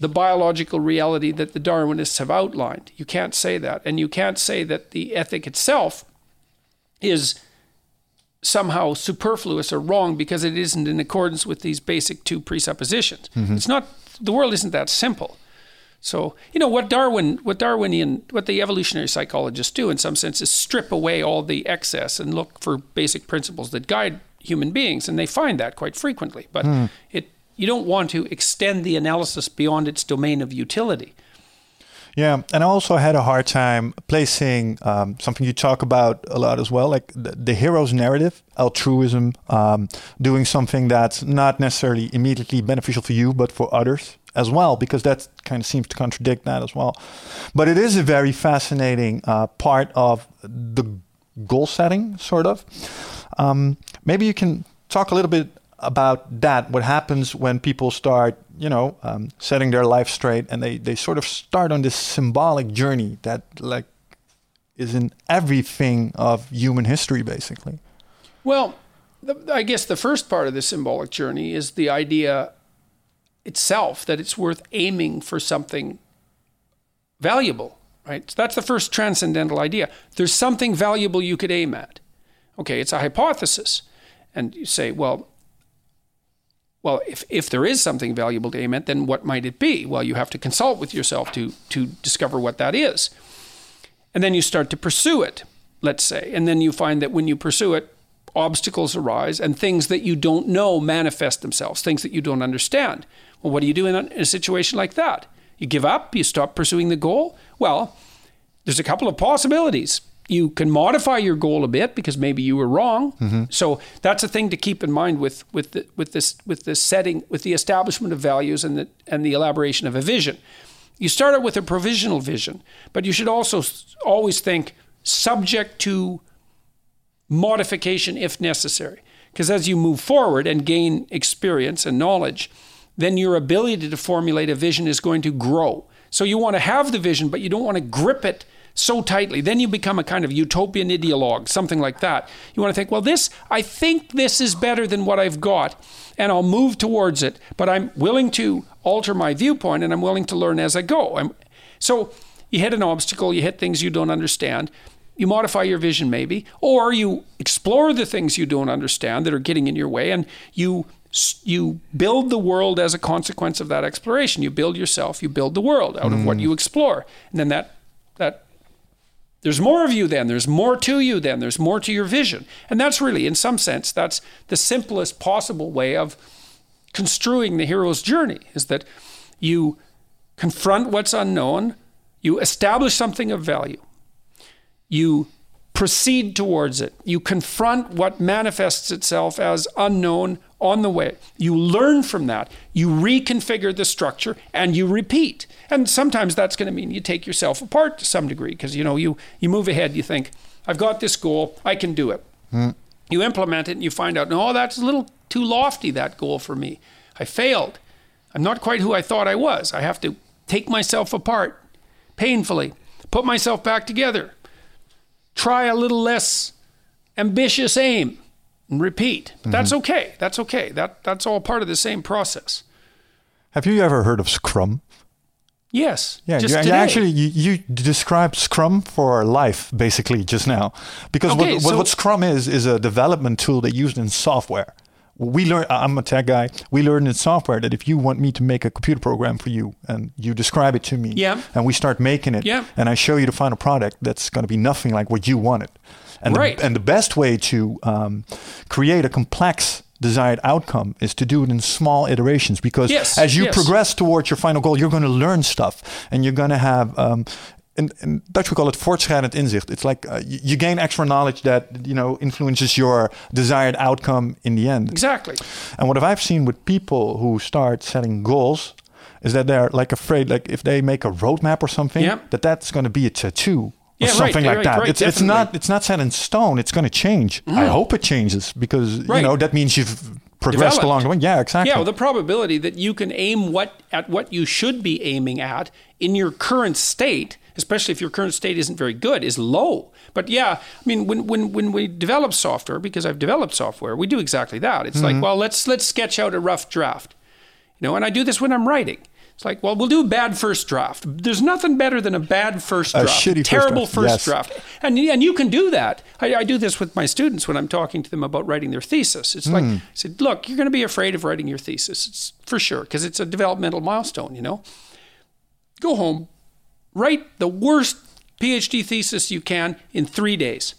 the biological reality that the Darwinists have outlined. You can't say that. And you can't say that the ethic itself is somehow superfluous or wrong because it isn't in accordance with these basic two presuppositions. Mm-hmm. It's not the world isn't that simple. So, you know, what Darwin what Darwinian what the evolutionary psychologists do in some sense is strip away all the excess and look for basic principles that guide human beings and they find that quite frequently. But mm. it you don't want to extend the analysis beyond its domain of utility. Yeah, and I also had a hard time placing um, something you talk about a lot as well, like the, the hero's narrative, altruism, um, doing something that's not necessarily immediately beneficial for you, but for others as well, because that kind of seems to contradict that as well. But it is a very fascinating uh, part of the goal setting, sort of. Um, maybe you can talk a little bit about that. What happens when people start, you know, um, setting their life straight, and they they sort of start on this symbolic journey that like is in everything of human history, basically. Well, the, I guess the first part of the symbolic journey is the idea itself that it's worth aiming for something valuable, right? So that's the first transcendental idea. There's something valuable you could aim at. Okay, it's a hypothesis. And you say, well, well, if, if there is something valuable to aim at, then what might it be? Well, you have to consult with yourself to, to discover what that is. And then you start to pursue it, let's say. And then you find that when you pursue it, obstacles arise and things that you don't know manifest themselves, things that you don't understand. Well, what do you do in a, situation like that? You give up? You stop pursuing the goal? Well, there's a couple of possibilities you can modify your goal a bit because maybe you were wrong. Mm-hmm. So that's a thing to keep in mind with with the, with this with the setting with the establishment of values and the and the elaboration of a vision. You start out with a provisional vision, but you should also always think subject to modification if necessary. Because as you move forward and gain experience and knowledge, then your ability to formulate a vision is going to grow. So you want to have the vision, but you don't want to grip it so tightly. Then you become a kind of utopian ideologue, something like that. You want to think, well, this, I think this is better than what I've got, and I'll move towards it, but I'm willing to alter my viewpoint and I'm willing to learn as I go. I'm, so you hit an obstacle, you hit things you don't understand. You modify your vision, maybe, or you explore the things you don't understand that are getting in your way, and you you build the world as a consequence of that exploration. You build yourself, you build the world out mm. of what mm. you explore, and then that that there's more of you then. There's more to you then. There's more to your vision. And that's really, in some sense, that's the simplest possible way of construing the hero's journey is that you confront what's unknown, you establish something of value, you proceed towards it, you confront what manifests itself as unknown on the way. You learn from that, you reconfigure the structure, and you repeat. And sometimes that's going to mean you take yourself apart to some degree because you know you you move ahead. You think, I've got this goal, I can do it. Mm. You implement it, and you find out, no, that's a little too lofty that goal for me. I failed. I'm not quite who I thought I was. I have to take myself apart painfully, put myself back together, try a little less ambitious aim repeat. Mm-hmm. That's okay. That's okay. That that's all part of the same process. Have you ever heard of Scrum? Yes. Yeah. You, you actually, you, you described Scrum for life basically just now, because okay, what, so what Scrum is is a development tool they used in software. We learn. I'm a tech guy. We learn in software that if you want me to make a computer program for you and you describe it to me, yeah. and we start making it, yeah. and I show you the final product that's going to be nothing like what you wanted. And right. The, and the best way to um, create a complex desired outcome is to do it in small iterations because yes, as you yes. progress towards your final goal, you're going to learn stuff and you're going to have. Um, in, in, Dutch we call it voortschrijdend inzicht. It's like uh, you, you, gain extra knowledge that you know influences your desired outcome in the end. Exactly. And what I've seen with people who start setting goals is that they're like afraid, like if they make a roadmap or something, yeah. that that's going to be a tattoo yeah, something right, like that. Right, it's it's not it's not set in stone. It's going to change. Mm. I hope it changes because you know that means you've progressed Developed. along the way. Yeah, exactly. Yeah, well, the probability that you can aim what at what you should be aiming at in your current state, especially if your current state isn't very good, is low. But yeah, I mean, when when when we develop software, because I've developed software, we do exactly that. It's mm-hmm. like, well, let's let's sketch out a rough draft, you know, and I do this when I'm writing. It's like, well, we'll do a bad first draft. There's nothing better than a bad first draft, a shitty terrible first draft, first yes. draft. And and you can do that. I, I, do this with my students when I'm talking to them about writing their thesis. It's mm. like hmm. I said, look, you're going to be afraid of writing your thesis. It's for sure because it's a developmental milestone. You know, go home, write the worst PhD thesis you can in three days.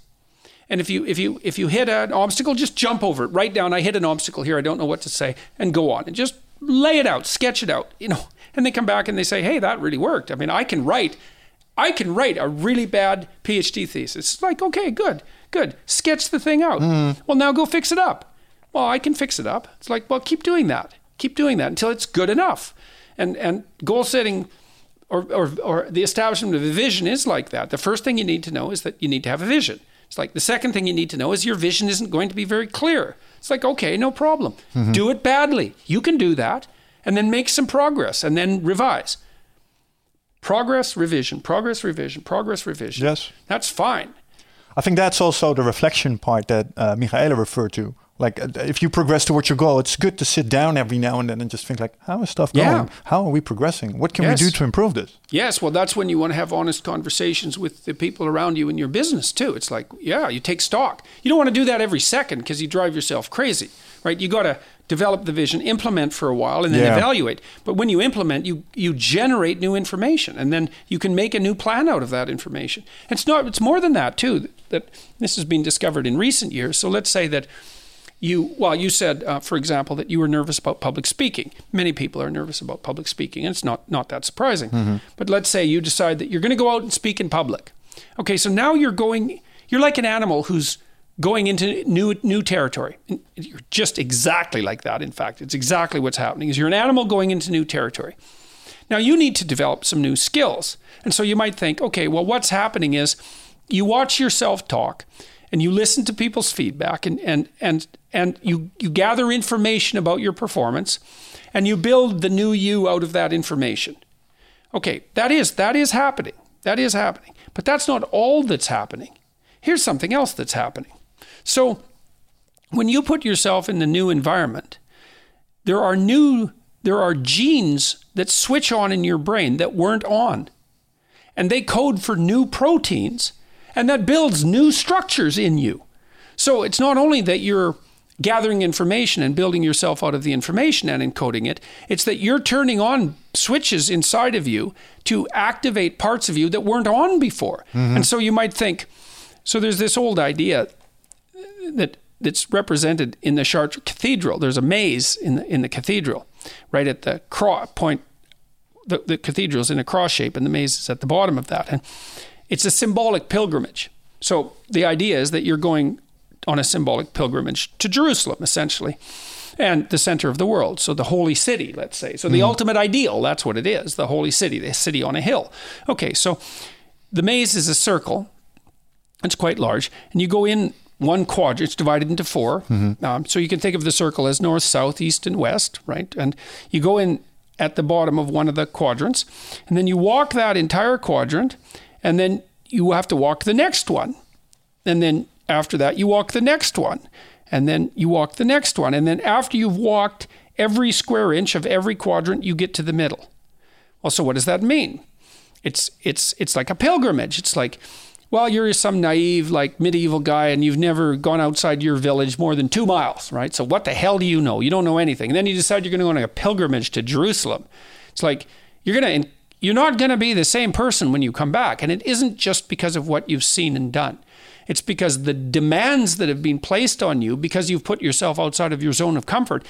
And if you if you if you hit an obstacle, just jump over it. Write down, I hit an obstacle here. I don't know what to say, and go on and just lay it out, sketch it out. You know, and they come back and they say, hey, that really worked. I mean, I can write, I can write a really bad PhD thesis. It's like, okay, good, good. Sketch the thing out. Mm. Well, now go fix it up. Well, I can fix it up. It's like, well, keep doing that. Keep doing that until it's good enough. And and goal setting or, or, or the establishment of a vision is like that. The first thing you need to know is that you need to have a vision. It's like the second thing you need to know is your vision isn't going to be very clear. It's like, okay, no problem. Mm-hmm. Do it badly. You can do that and then make some progress and then revise. Progress, revision, progress, revision, progress, revision. Yes. That's fine. I think that's also the reflection part that uh, Michaela referred to. Like uh, if you progress towards your goal, it's good to sit down every now and then and just think like, how is stuff going? Yeah. How are we progressing? What can Yes. we do to improve this? Yes, well, that's when you want to have honest conversations with the people around you in your business too. It's like, yeah, you take stock. You don't want to do that every second because you drive yourself crazy, right? You got to develop the vision, implement for a while, and then Yeah. evaluate. But when you implement, you you generate new information, and then you can make a new plan out of that information. It's not. It's more than that too. That this has been discovered in recent years. So let's say that you well you said uh, for example that you were nervous about public speaking many people are nervous about public speaking and it's not not that surprising but let's say you decide that you're going to go out and speak in public okay so now you're going you're like an animal who's going into new new territory you're just exactly like that in fact it's exactly what's happening is you're an animal going into new territory now you need to develop some new skills. And so you might think, okay, well, what's happening is you watch yourself talk and you listen to people's feedback and, and, and, and you, you gather information about your performance and you build the new you out of that information. Okay, that is that is happening. That is happening. But that's not all that's happening. Here's something else that's happening. So when you put yourself in the new environment, there are new there are genes that switch on in your brain that weren't on. And they code for new proteins and that builds new structures in you. So it's not only that you're gathering information and building yourself out of the information and encoding it it's that you're turning on switches inside of you to activate parts of you that weren't on before. Mm-hmm. And so you might think so there's this old idea that that's represented in the Chartres Cathedral. There's a maze in the in the cathedral, right at the cross point. The, the cathedral's in a cross shape, and the maze is at the bottom of that. And it's a symbolic pilgrimage. So the idea is that you're going on a symbolic pilgrimage to Jerusalem, essentially, and the center of the world. So the holy city, let's say. So the mm-hmm. ultimate ideal, that's what it is the holy city, the city on a hill. Okay, so the maze is a circle, it's quite large, and you go in one quadrant. It's divided into 4 Um, so you can think of the circle as north, south, east, and west, right? And you go in at the bottom of one of the quadrants, and then you walk that entire quadrant, and then you have to walk the next one, and then after that you walk the next one, and then you walk the next one, and then after you've walked every square inch of every quadrant, you get to the middle. Well, so what does that mean? It's it's it's like a pilgrimage. It's like, well, you're some naive like medieval guy and you've never gone outside your village more than two miles, right? So what the hell do you know? You don't know anything. And then you decide you're going to go on a pilgrimage to Jerusalem. It's like you're gonna you're not going to be the same person when you come back, and it isn't just because of what you've seen and done. It's because the demands that have been placed on you because you've put yourself outside of your zone of comfort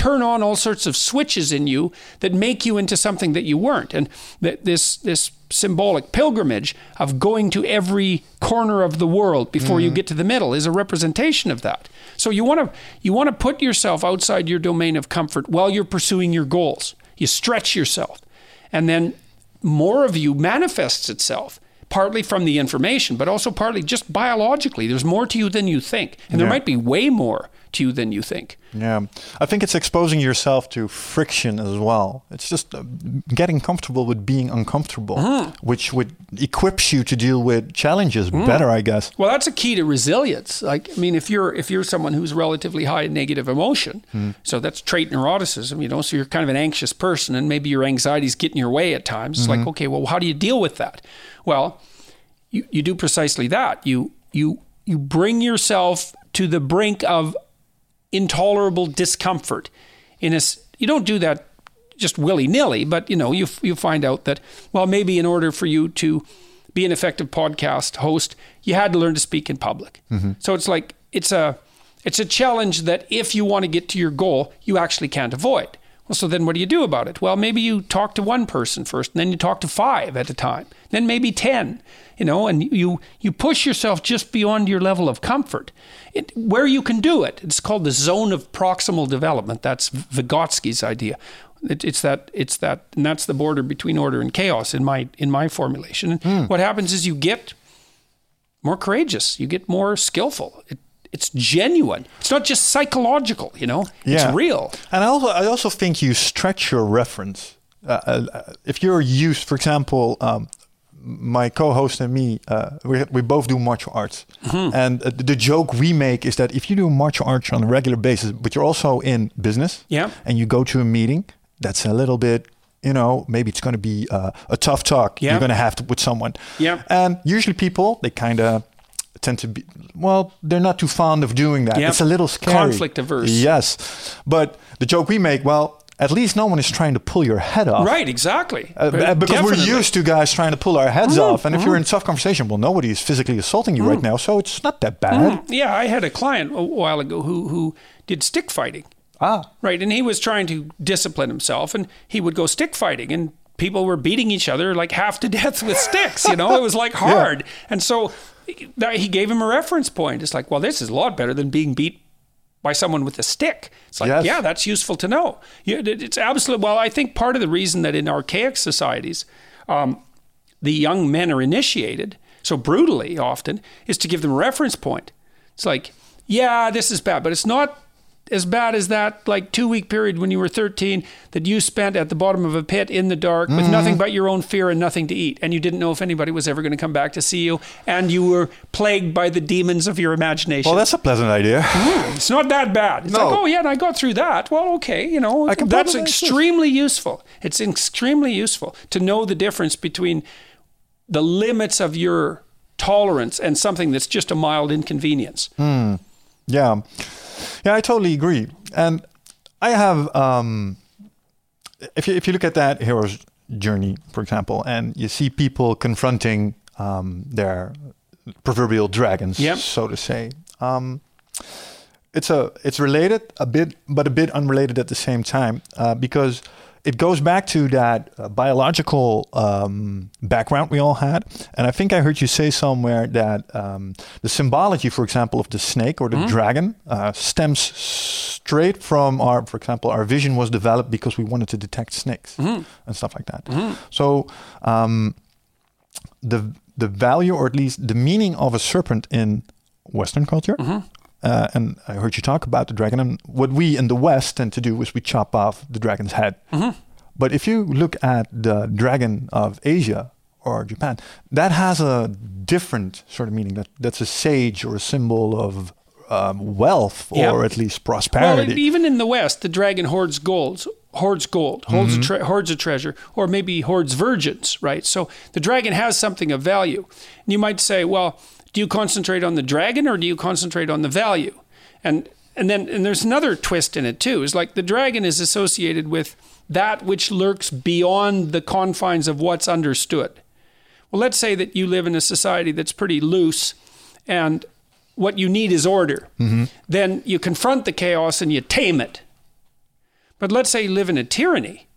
turn on all sorts of switches in you that make you into something that you weren't. And th- this this symbolic pilgrimage of going to every corner of the world before you mm-hmm. get to the middle is a representation of that. So you want to you want to put yourself outside your domain of comfort while you're pursuing your goals. You stretch yourself. And then more of you manifests itself partly from the information, but also partly just biologically. There's more to you than you think. And there might be way more to you than you think. Yeah, I think it's exposing yourself to friction as well. It's just uh, getting comfortable with being uncomfortable, Uh-huh. which would equips you to deal with challenges Hmm. better, I guess. Well, that's a key to resilience. Like, I mean, if you're if you're someone who's relatively high in negative emotion, so that's trait neuroticism, you know. So you're kind of an anxious person, and maybe your anxiety's getting your way at times. It's like, okay, well, how do you deal with that? Well, you, you do precisely that. You you you bring yourself to the brink of intolerable discomfort. In a you don't do that just willy nilly, but you know you you find out that well maybe in order for you to be an effective podcast host, you had to learn to speak in public. Mm-hmm. So it's like it's a it's a challenge that if you want to get to your goal, you actually can't avoid. Well, so then what do you do about it? Well, maybe you talk to one person first, and then you talk to five at a time, then maybe ten, you know, and you you push yourself just beyond your level of comfort. It, where you can do it, it's called the zone of proximal development. That's Vygotsky's idea. It, it's that it's that, and that's the border between order and chaos in my in my formulation. And what happens is you get more courageous, you get more skillful. It, it's genuine. It's not just psychological, you know. Yeah. It's real. And I also, I also think you stretch your reference. Uh, uh, if you're used, for example, um, my co-host and me, uh, we, we both do martial arts, mm-hmm. and uh, the joke we make is that if you do martial arts on a regular basis, but you're also in business, yeah, and you go to a meeting, that's a little bit, you know, maybe it's going to be uh, a tough talk. Yeah. You're going to have to with someone. Yeah, and usually people they kind of tend to be well they're not too fond of doing that yep. it's a little scary conflict averse yes but the joke we make well at least no one is trying to pull your head off. Right, exactly. Uh, because Definitely. we're used to guys trying to pull our heads mm-hmm, off. And if mm-hmm. you're in tough conversation, well, nobody is physically assaulting you mm-hmm. right now, so it's not that bad. Mm-hmm. Yeah, I had a client a while ago who, who did stick fighting. Ah. Right, and he was trying to discipline himself, and he would go stick fighting, and people were beating each other like half to death with sticks. You know, it was like hard. Yeah. And so he gave him a reference point. It's like, well, this is a lot better than being beat by someone with a stick. It's like, yes. yeah, that's useful to know. It's absolutely, well, I think part of the reason that in archaic societies, um, the young men are initiated so brutally often is to give them a reference point. It's like, yeah, this is bad, but it's not as bad as that like two week period when you were 13 that you spent at the bottom of a pit in the dark with mm-hmm. nothing but your own fear and nothing to eat and you didn't know if anybody was ever going to come back to see you and you were plagued by the demons of your imagination. Well that's a pleasant idea. Mm, it's not that bad. It's no. like oh yeah and i got through that. Well okay you know that's extremely useful. It's extremely useful to know the difference between the limits of your tolerance and something that's just a mild inconvenience. Mm. yeah yeah, I totally agree. And I have, um, if you if you look at that hero's journey, for example, and you see people confronting um, their proverbial dragons, yep. so to say. Um, it's a it's related a bit, but a bit unrelated at the same time, uh, because it goes back to that uh, biological um, background we all had. And I think I heard you say somewhere that um, the symbology, for example, of the snake or the mm-hmm. dragon uh, stems straight from our, for example, our vision was developed because we wanted to detect snakes mm-hmm. and stuff like that. Mm-hmm. So um, the the value, or at least the meaning of a serpent in Western culture. Mm-hmm. Uh, and I heard you talk about the dragon. And what we in the West tend to do is we chop off the dragon's head. Mm-hmm. But if you look at the dragon of Asia or Japan, that has a different sort of meaning. That that's a sage or a symbol of um, wealth or at least prosperity. Well, even in the West, the dragon hoards gold, hoards gold, holds mm-hmm. a tre- hoards a treasure, or maybe hoards virgins, right? So the dragon has something of value. And you might say, well, do you concentrate on the dragon or do you concentrate on the value? And and then and there's another twist in it too. Is like the dragon is associated with that which lurks beyond the confines of what's understood. Well, let's say that you live in a society that's pretty loose and what you need is order. Mm-hmm. Then you confront the chaos and you tame it. But let's say you live in a tyranny.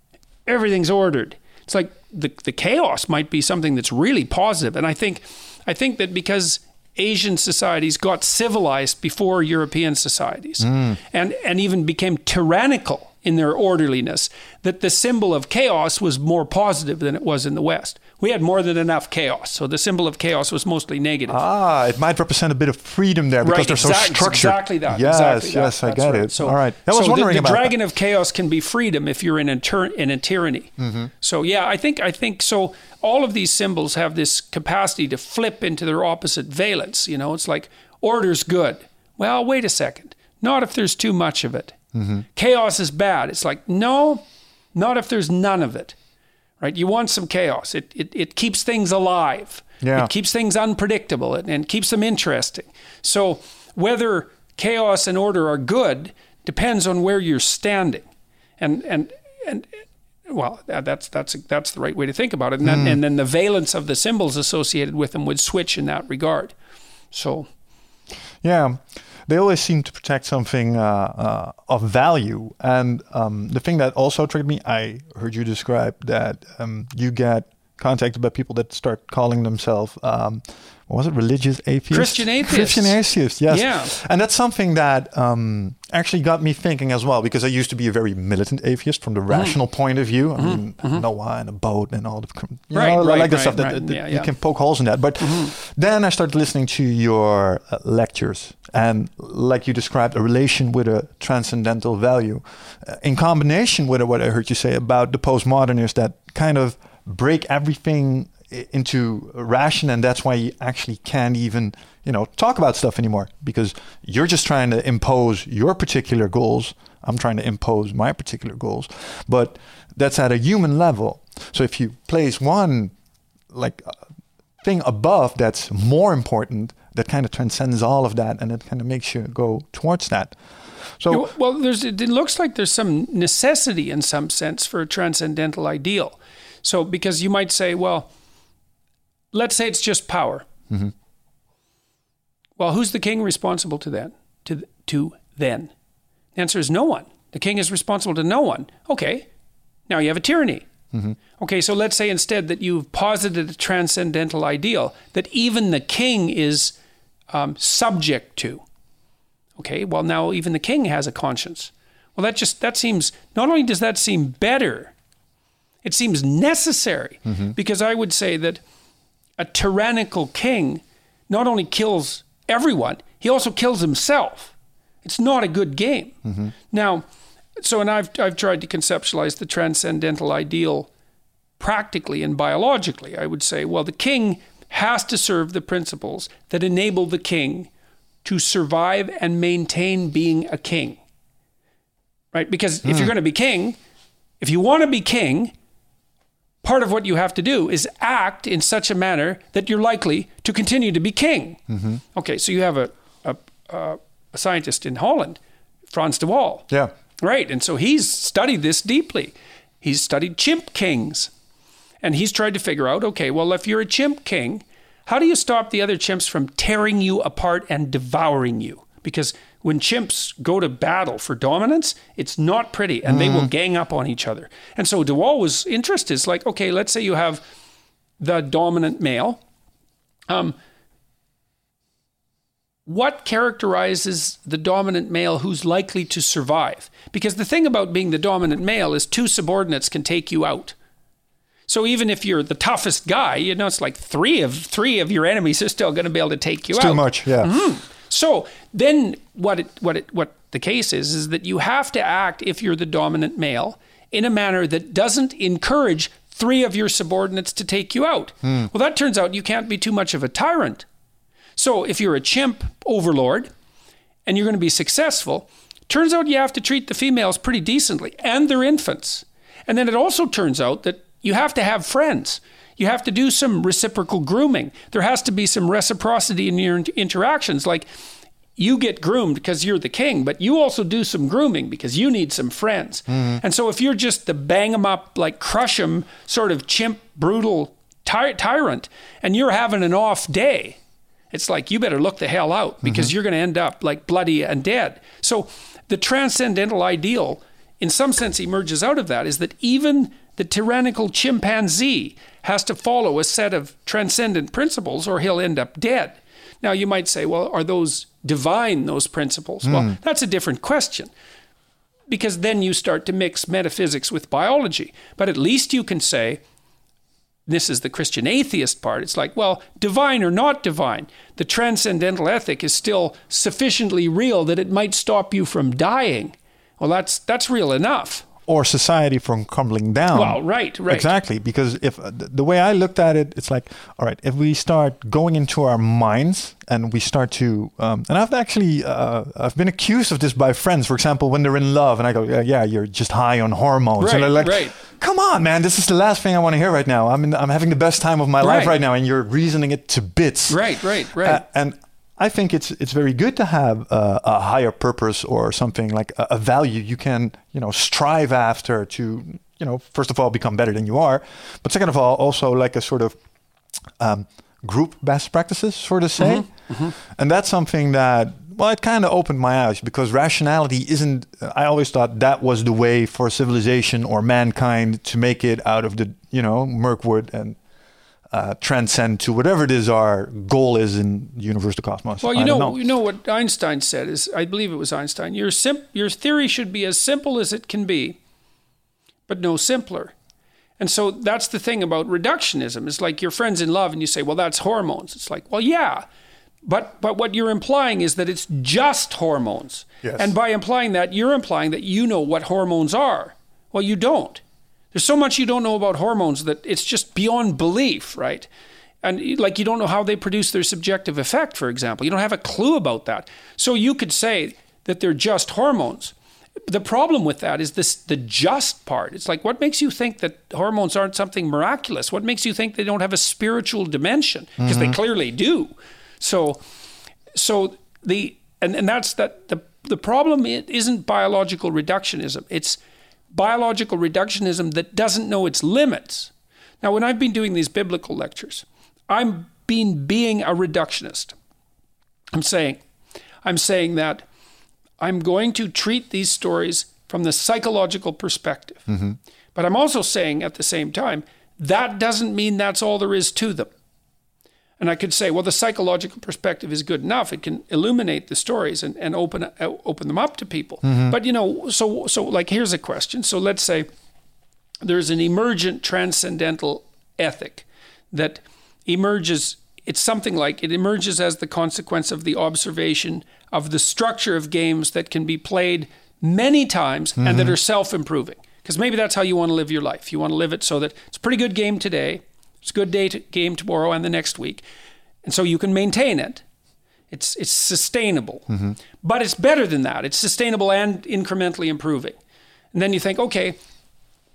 Everything's ordered. It's like the, the chaos might be something that's really positive. And I think I think that because Asian societies got civilized before European societies mm. and, and even became tyrannical in their orderliness, that the symbol of chaos was more positive than it was in the West. We had more than enough chaos, so the symbol of chaos was mostly negative. Ah, it might represent a bit of freedom there because right, they're so structured. Exactly that. Yes, exactly yes. I get right. it. So, All right. I was so wondering the, the about dragon that. of chaos can be freedom if you're in a, in a tyranny. Mm-hmm. So yeah, I think I think so. All of these symbols have this capacity to flip into their opposite valence. You know, it's like order's good. Well, wait a second. Not if there's too much of it. Mm-hmm. Chaos is bad. It's like, no, not if there's none of it. Right? You want some chaos. It it, it keeps things alive. Yeah. It keeps things unpredictable and, and keeps them interesting. So whether chaos and order are good depends on where you're standing. And and and well, that's that's that's the right way to think about it. And, mm. and then the valence of the symbols associated with them would switch in that regard. So, yeah they always seem to protect something uh, uh, of value. And um, the thing that also triggered me, I heard you describe that um, you get contacted by people that start calling themselves, um, what was it, religious atheists? Christian atheists. Christian atheists, yes. Yeah. And that's something that um, actually got me thinking as well, because I used to be a very militant atheist from the mm. rational point of view. I mm-hmm. mean, mm-hmm. Noah and a boat and all the, you right, know, right, like the right, stuff that, right. that yeah, you can poke holes in that. But mm-hmm. then I started listening to your uh, lectures and like you described, a relation with a transcendental value, uh, in combination with what I heard you say about the postmodernists that kind of break everything into ration, and that's why you actually can't even you know talk about stuff anymore because you're just trying to impose your particular goals. I'm trying to impose my particular goals, but that's at a human level. So if you place one like uh, thing above that's more important, that kind of transcends all of that, and it kind of makes you go towards that. So well, there's it looks like there's some necessity in some sense for a transcendental ideal. So because you might say, well, let's say it's just power. Mm-hmm. Well, who's the king responsible to that? To to then? The answer is no one. The king is responsible to no one. Okay, now you have a tyranny. Mm-hmm. Okay, so let's say instead that you've posited a transcendental ideal that even the king is um, subject to. Okay, well now even the king has a conscience. Well, that just that seems not only does that seem better, it seems necessary mm-hmm. because I would say that a tyrannical king not only kills everyone, he also kills himself. It's not a good game. Mm-hmm. Now, so and I've I've tried to conceptualize the transcendental ideal practically and biologically. I would say, well, the king has to serve the principles that enable the king to survive and maintain being a king. Right? Because mm. if you're hmm. going to be king, if you want to be king, part of what you have to do is act in such a manner that you're likely to continue to be king. Mm-hmm. Okay, so you have a, a, a, scientist in Holland, Frans de Waal. Yeah. Right. And so he's studied this deeply. He's studied chimp kings. And he's tried to figure out okay, well, if you're a chimp king, how do you stop the other chimps from tearing you apart and devouring you? Because when chimps go to battle for dominance, it's not pretty and mm. they will mm-hmm. gang up on each other. And so de Waal was interested. It's like, okay, let's say you have the dominant male. Um, what characterizes the dominant male who's likely to survive? Because the thing about being the dominant male is two subordinates can take you out. So even if you're the toughest guy, you know, it's like three of three of your enemies are still going to be able to take you it's out. Too much, yeah. Mm-hmm. So then, what it, what it, what the case is is that you have to act if you're the dominant male in a manner that doesn't encourage three of your subordinates to take you out. Mm. Well, that turns out you can't be too much of a tyrant. So if you're a chimp overlord and you're going to be successful, turns out you have to treat the females pretty decently and their infants. And then it also turns out that you have to have friends. You have to do some reciprocal grooming. There has to be some reciprocity in your interactions. Like you get groomed because you're the king, but you also do some grooming because you need some friends. Mm-hmm. And so if you're just the bang 'em up, like crush 'em sort of chimp, brutal ty- tyrant, and you're having an off day, it's like you better look the hell out because mm-hmm. you're going to end up like bloody and dead. So the transcendental ideal, in some sense, emerges out of that is that even the tyrannical chimpanzee has to follow a set of transcendent principles or he'll end up dead. Now, you might say, well, are those divine, those principles? Mm. Well, hmm. that's a different question because then you start to mix metaphysics with biology. But at least you can say, this is the Christian atheist part. It's like, well, divine or not divine, the transcendental ethic is still sufficiently real that it might stop you from dying. Well, that's that's real enough or society from crumbling down. Well, right, right. Exactly. Because if uh, the way I looked at it, it's like, all right, if we start going into our minds and we start to, um, and I've actually, uh, I've been accused of this by friends, for example, when they're in love and I go, yeah, yeah you're just high on hormones. Right, and they're like, right. come on, man, this is the last thing I want to hear right now. I'm, in, I'm having the best time of my right. life right now and you're reasoning it to bits. Right, right, right. Uh, and I think it's it's very good to have a, a higher purpose or something like a, a, value you can you know strive after to you know first of all become better than you are, but second of all also like a sort of um, group best practices, sort of say, mm-hmm. Mm-hmm. and that's something that well it kind of opened my eyes because rationality isn't. I always thought that was the way for civilization or mankind to make it out of the you know Mirkwood and uh, transcend to whatever it is our goal is in the universal cosmos. Well, you know, know, you know what Einstein said is, I believe it was Einstein. Your sim- your theory should be as simple as it can be, but no simpler. And so that's the thing about reductionism. It's like your friends in love, and you say, "Well, that's hormones." It's like, well, yeah, but but what you're implying is that it's just hormones. Yes. And by implying that, you're implying that you know what hormones are. Well, you don't. There's so much you don't know about hormones that it's just beyond belief, right? And like you don't know how they produce their subjective effect, for example. You don't have a clue about that. So you could say that they're just hormones. The problem with that is this the just part. It's like what makes you think that hormones aren't something miraculous? What makes you think they don't have a spiritual dimension? Because mm-hmm. they clearly do. So so the and, and that's that the the problem is isn't biological reductionism. It's biological reductionism that doesn't know its limits. Now, when I've been doing these biblical lectures, I'm been being a reductionist. I'm saying, I'm saying that I'm going to treat these stories from the psychological perspective. Mm-hmm. But I'm also saying at the same time, that doesn't mean that's all there is to them. And I could say, well, the psychological perspective is good enough. It can illuminate the stories and, and open uh, open them up to people. Mm-hmm. But you know, so so like here's a question. So let's say there's an emergent transcendental ethic that emerges. It's something like it emerges as the consequence of the observation of the structure of games that can be played many times mm-hmm. and that mm-hmm. are self improving. Because maybe that's how you want to live your life. You want to live it so that it's a pretty good game today it's a good day to game tomorrow and the next week. And so you can maintain it. It's, it's sustainable. Mm-hmm. But it's better than that. It's sustainable and incrementally improving. And then you think, okay,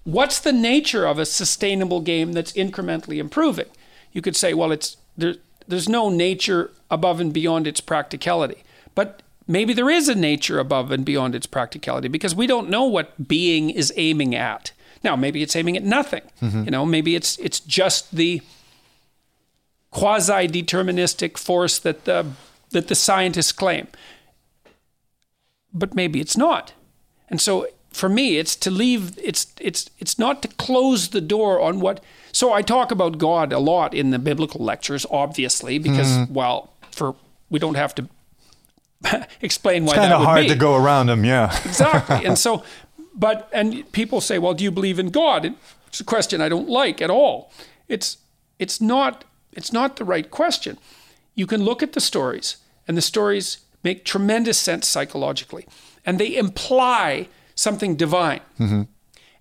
what's the nature of a sustainable game that's incrementally improving? You could say, well, it's there, there's no nature above and beyond its practicality. But maybe there is a nature above and beyond its practicality because we don't know what being is aiming at. Now, maybe it's aiming at nothing. Mm-hmm. You know, maybe it's it's just the quasi-deterministic force that the that the scientists claim. But maybe it's not. And so for me, it's to leave it's it's it's not to close the door on what so I talk about God a lot in the biblical lectures, obviously, because mm-hmm. well, for we don't have to explain why it's kind of hard be. to go around them, yeah. exactly. And so but and people say, well, do you believe in God? It's a question I don't like at all. It's it's not it's not the right question. You can look at the stories, and the stories make tremendous sense psychologically, and they imply something divine. Mm-hmm.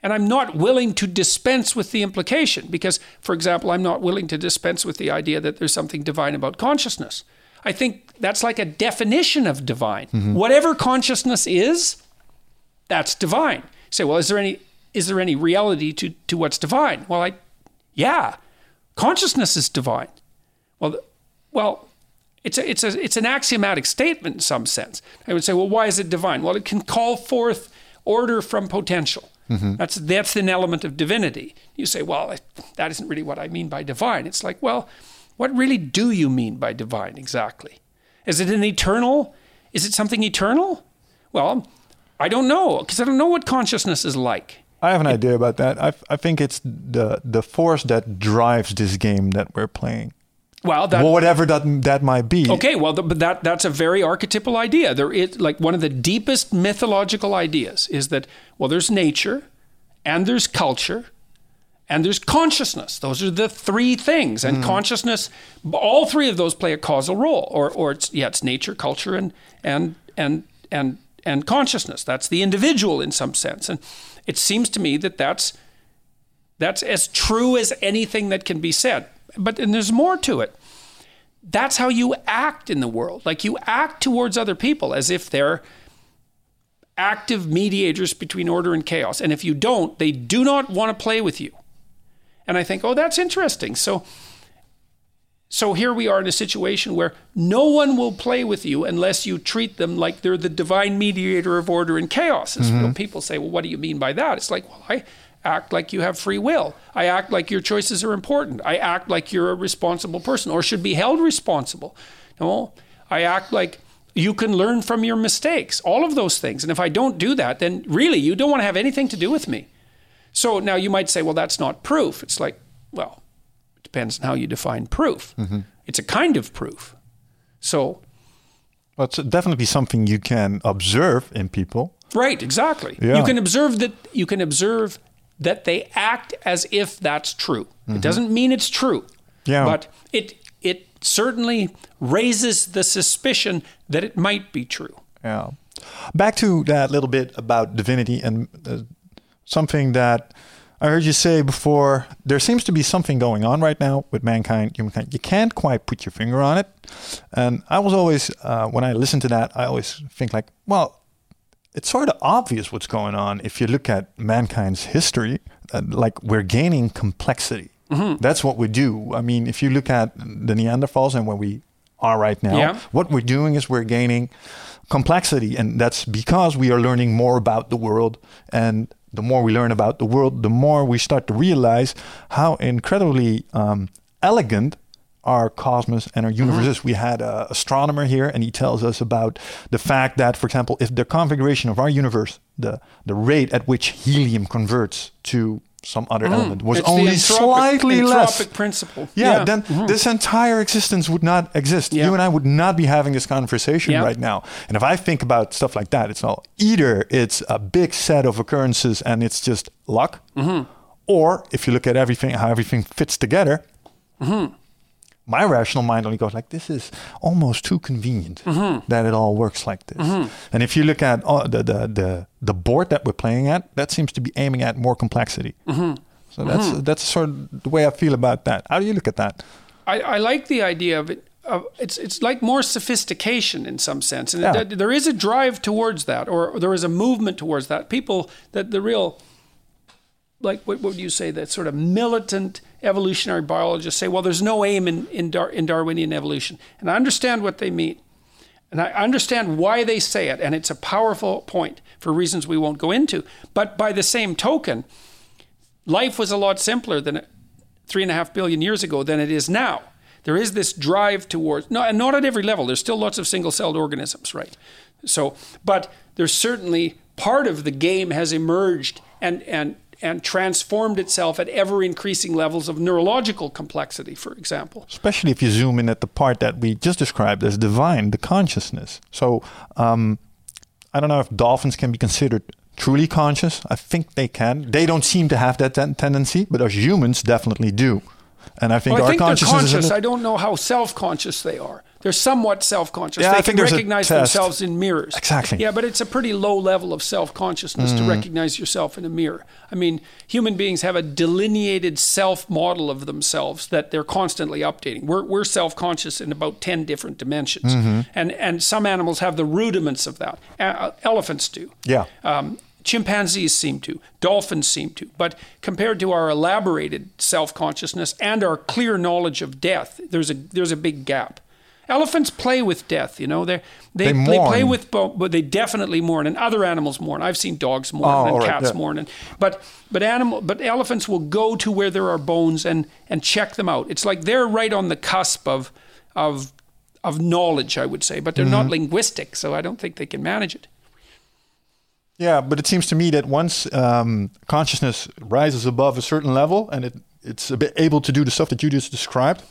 And I'm not willing to dispense with the implication because, for example, I'm not willing to dispense with the idea that there's something divine about consciousness. I think that's like a definition of divine. Mm-hmm. Whatever consciousness is, that's divine. You say, well, is there any is there any reality to to what's divine? Well, I yeah, consciousness is divine. Well, well, it's a, it's a it's an axiomatic statement in some sense. I would say, well, why is it divine? Well, it can call forth order from potential. Mm-hmm. That's that's an element of divinity. You say, well, that isn't really what I mean by divine. It's like, well, what really do you mean by divine exactly? Is it an eternal? Is it something eternal? Well, I don't know because I don't know what consciousness is like. I have an idea about that. I, I think it's the the force that drives this game that we're playing. Well, that, whatever that that might be. Okay, well, the, but that that's a very archetypal idea. There is like one of the deepest mythological ideas is that well, there's nature, and there's culture, and there's consciousness. Those are the three things, and mm. consciousness. All three of those play a causal role, or or it's yeah, it's nature, culture, and and and and and consciousness. That's the individual in some sense. And it seems to me that that's that's as true as anything that can be said. But and there's more to it. That's how you act in the world. Like you act towards other people as if they're active mediators between order and chaos. And if you don't, they do not want to play with you. And I think, oh, that's interesting. So so here we are in a situation where no one will play with you unless you treat them like they're the divine mediator of order and chaos. Mm-hmm. people say, well, what do you mean by that? It's like, well, I act like you have free will. I act like your choices are important. I act like you're a responsible person or should be held responsible. No, I act like you can learn from your mistakes, all of those things. And if I don't do that, then really you don't want to have anything to do with me. So now you might say, well, that's not proof. It's like, well, depends on how you define proof. Mm-hmm. It's a kind of proof. So, well, it's definitely something you can observe in people. Right, exactly. Yeah. You can observe that you can observe that they act as if that's true. Mm-hmm. It doesn't mean it's true. Yeah. But it it certainly raises the suspicion that it might be true. Yeah. Back to that little bit about divinity and uh, something that I heard you say before there seems to be something going on right now with mankind, humankind. You can't quite put your finger on it. And I was always, uh, when I listen to that, I always think like, well, it's sort of obvious what's going on if you look at mankind's history. Uh, like we're gaining complexity. Mm-hmm. That's what we do. I mean, if you look at the Neanderthals and where we are right now, yeah. what we're doing is we're gaining complexity, and that's because we are learning more about the world and the more we learn about the world, the more we start to realize how incredibly um, elegant our cosmos and our universe mm-hmm. is. We had an astronomer here, and he tells us about the fact that, for example, if the configuration of our universe, the the rate at which helium converts to some other mm. element was it's only entropic, slightly entropic less. principle. Yeah, yeah. then mm-hmm. this entire existence would not exist. Yeah. You and I would not be having this conversation yeah. right now. And if I think about stuff like that, it's all either it's a big set of occurrences and it's just luck, mm-hmm. or if you look at everything, how everything fits together. Mm-hmm my rational mind only goes like this is almost too convenient mm-hmm. that it all works like this mm-hmm. and if you look at uh, the, the, the the board that we're playing at that seems to be aiming at more complexity mm-hmm. so that's mm-hmm. that's sort of the way i feel about that how do you look at that i, I like the idea of it it's it's like more sophistication in some sense, and yeah. it, there is a drive towards that, or there is a movement towards that. People that the real like what, what would you say that sort of militant evolutionary biologists say well there's no aim in in, Dar- in darwinian evolution. And i understand what they mean. And i understand why they say it. And it's a powerful point for reasons we won't go into. But by the same token life was a lot simpler than three and a half billion years ago than it is now. There is this drive towards no, and not at every level. There's still lots of single-celled organisms right? So but there's certainly part of the game has emerged and and and transformed itself at ever increasing levels of neurological complexity, for example. Especially if you zoom in at the part that we just described as divine, the consciousness. So um, I don't know if dolphins can be considered truly conscious. I think they can. They don't seem to have that ten- tendency, but us humans definitely do. And I think well, I our think consciousness. They're conscious. I don't know how self-conscious they are. They're somewhat self-conscious. Yeah, they I can recognize themselves in mirrors. Exactly. Yeah, but it's a pretty low level of self-consciousness mm. to recognize yourself in a mirror. I mean, human beings have a delineated self-model of themselves that they're constantly updating. We're, we're self-conscious in about 10 different dimensions. Mm-hmm. And, and some animals have the rudiments of that. Uh, elephants do. Yeah. Um, Chimpanzees seem to, dolphins seem to. But compared to our elaborated self consciousness and our clear knowledge of death, there's a, there's a big gap. Elephants play with death, you know. They're, they they, they play with, but they definitely mourn, and other animals mourn. I've seen dogs mourn oh, and right, cats yeah. mourn, and, but but animal but elephants will go to where there are bones and and check them out. It's like they're right on the cusp of of of knowledge, I would say, but they're mm-hmm. not linguistic, so I don't think they can manage it. Yeah, but it seems to me that once um, consciousness rises above a certain level and it, it's able to do the stuff that you just described,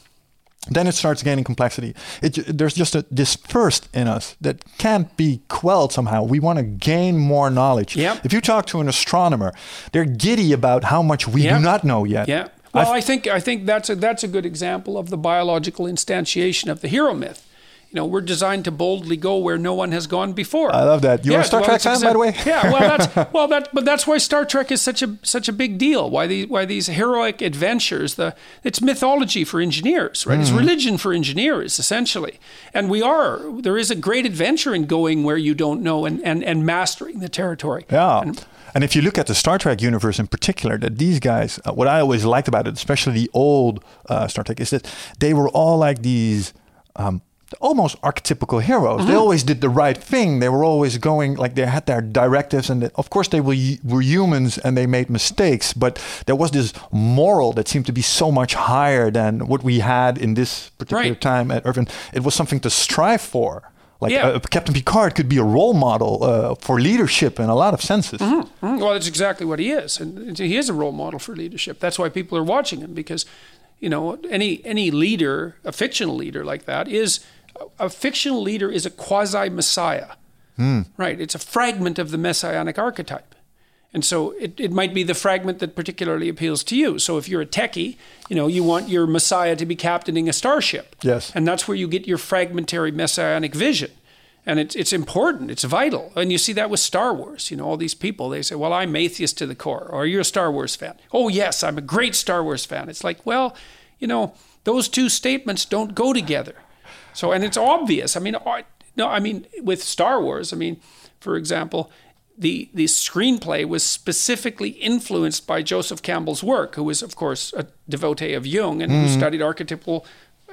then it starts gaining complexity. It, there's just a, this thirst in us that can't be quelled somehow. We want to gain more knowledge. Yep. If you talk to an astronomer, they're giddy about how much we yep. do not know yet. Yeah. Well, I've, I think I think that's a that's a good example of the biological instantiation of the hero myth you know, we're designed to boldly go where no one has gone before. I love that. You're yeah, a Star well, Trek fan, by the way. yeah, well, that's well, that, but that's why Star Trek is such a such a big deal. Why these why these heroic adventures? The it's mythology for engineers, right? Mm-hmm. It's religion for engineers, essentially. And we are there is a great adventure in going where you don't know and and, and mastering the territory. Yeah. And, and if you look at the Star Trek universe in particular, that these guys, uh, what I always liked about it, especially the old uh, Star Trek, is that they were all like these um, almost archetypical heroes. Mm-hmm. They always did the right thing. They were always going like they had their directives, and of course they were were humans and they made mistakes. But there was this moral that seemed to be so much higher than what we had in this particular right. time at Earth. It was something to strive for. Like yeah. uh, Captain Picard could be a role model uh, for leadership in a lot of senses. Mm-hmm. Mm-hmm. Well, that's exactly what he is, and he is a role model for leadership. That's why people are watching him because, you know, any any leader, a fictional leader like that, is a fictional leader is a quasi messiah. Mm. Right? It's a fragment of the messianic archetype. And so it, it might be the fragment that particularly appeals to you. So if you're a techie, you know, you want your messiah to be captaining a starship. Yes. And that's where you get your fragmentary messianic vision. and it's it's important. It's vital, and you see that with Star Wars. You know, all these people they say, "Well, I'm atheist to the core," or "You're a Star Wars fan." Oh, yes, I'm a great Star Wars fan. It's like, well, you know, those two statements don't go together. So, and it's obvious. I mean, no, I mean with Star Wars. I mean, for example, the the screenplay was specifically influenced by Joseph Campbell's work, who was, of course, a devotee of Jung and mm. who studied archetypal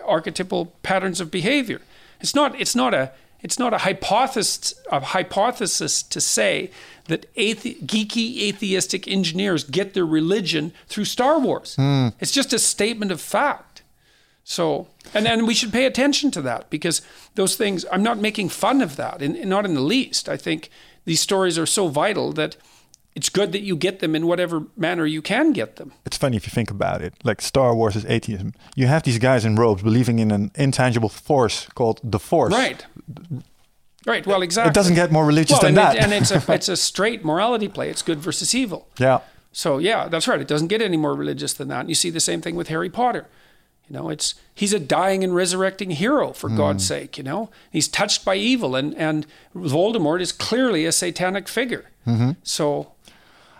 archetypal patterns of behavior. It's not it's not a it's not a hypothesis a hypothesis to say that athe- geeky atheistic engineers get their religion through Star Wars. Mm. It's just a statement of fact. So, and and we should pay attention to that because those things. I'm not making fun of that, and not in the least. I think these stories are so vital that it's good that you get them in whatever manner you can get them. It's funny if you think about it. Like Star Wars is atheism. You have these guys in robes believing in an intangible force called the Force. Right. Right. Well, exactly. It doesn't get more religious well, than and that. It, and it's a it's a straight morality play. It's good versus evil. Yeah. So yeah, that's right. It doesn't get any more religious than that. And you see the same thing with Harry Potter. You know, it's he's a dying and resurrecting hero for mm. God's sake. You know, he's touched by evil, and and Voldemort is clearly a satanic figure. Mm-hmm. So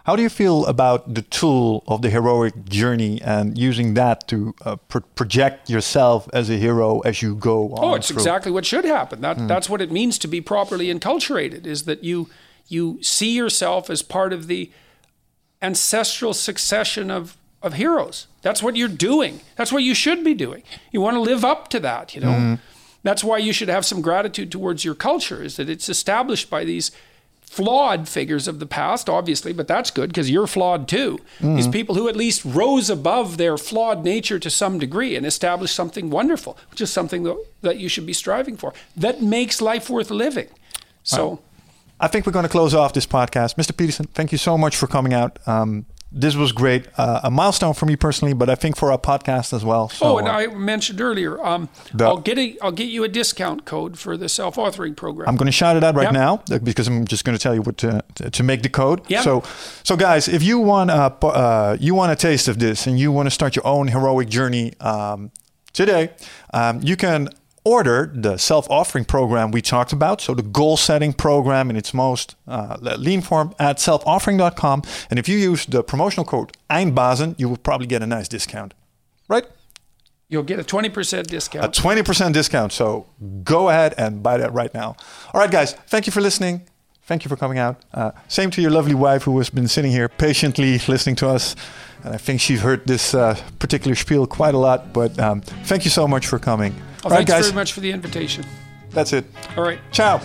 how do you feel about the tool of the heroic journey and using that to uh, pro- project yourself as a hero as you go on? Oh, it's through? exactly what should happen. That, mm. That's what it means to be properly enculturated, is that you, you see yourself as part of the ancestral succession of, of heroes. That's what you're doing. That's what you should be doing. You want to live up to that, you know? Mm. That's why you should have some gratitude towards your culture, is that it's established by these – flawed figures of the past, obviously, but that's good because you're flawed too. Mm-hmm. These people who at least rose above their flawed nature to some degree and established something wonderful, which is something that, that you should be striving for. That makes life worth living. So. I think we're going to close off this podcast. Mr. Peterson, thank you so much for coming out. Um, this was great. Uh, a milestone for me personally, but I think for our podcast as well. So, oh, and uh, I mentioned earlier, um, the, I'll get a, I'll get you a discount code for the self-authoring program. I'm going to shout it out right yep. now uh, because I'm just going to tell you what to, to make the code. Yep. So, so guys, if you want uh, uh, you want a taste of this and you want to start your own heroic journey um, today, um, you can order the self-authoring program we talked about, so the goal setting program in its most uh, lean form at self-authoring.com. And if you use the promotional code EINDBAZEN, you will probably get a nice discount, right? You'll get a 20% discount. A 20% discount. So go ahead and buy that right now. All right, guys, thank you for listening. Thank you for coming out. Uh, same to your lovely wife who has been sitting here patiently listening to us. And I think she's heard this uh, particular spiel quite a lot. But um, thank you so much for coming. Well, thanks guys. very much for the invitation. That's it. All right. Ciao.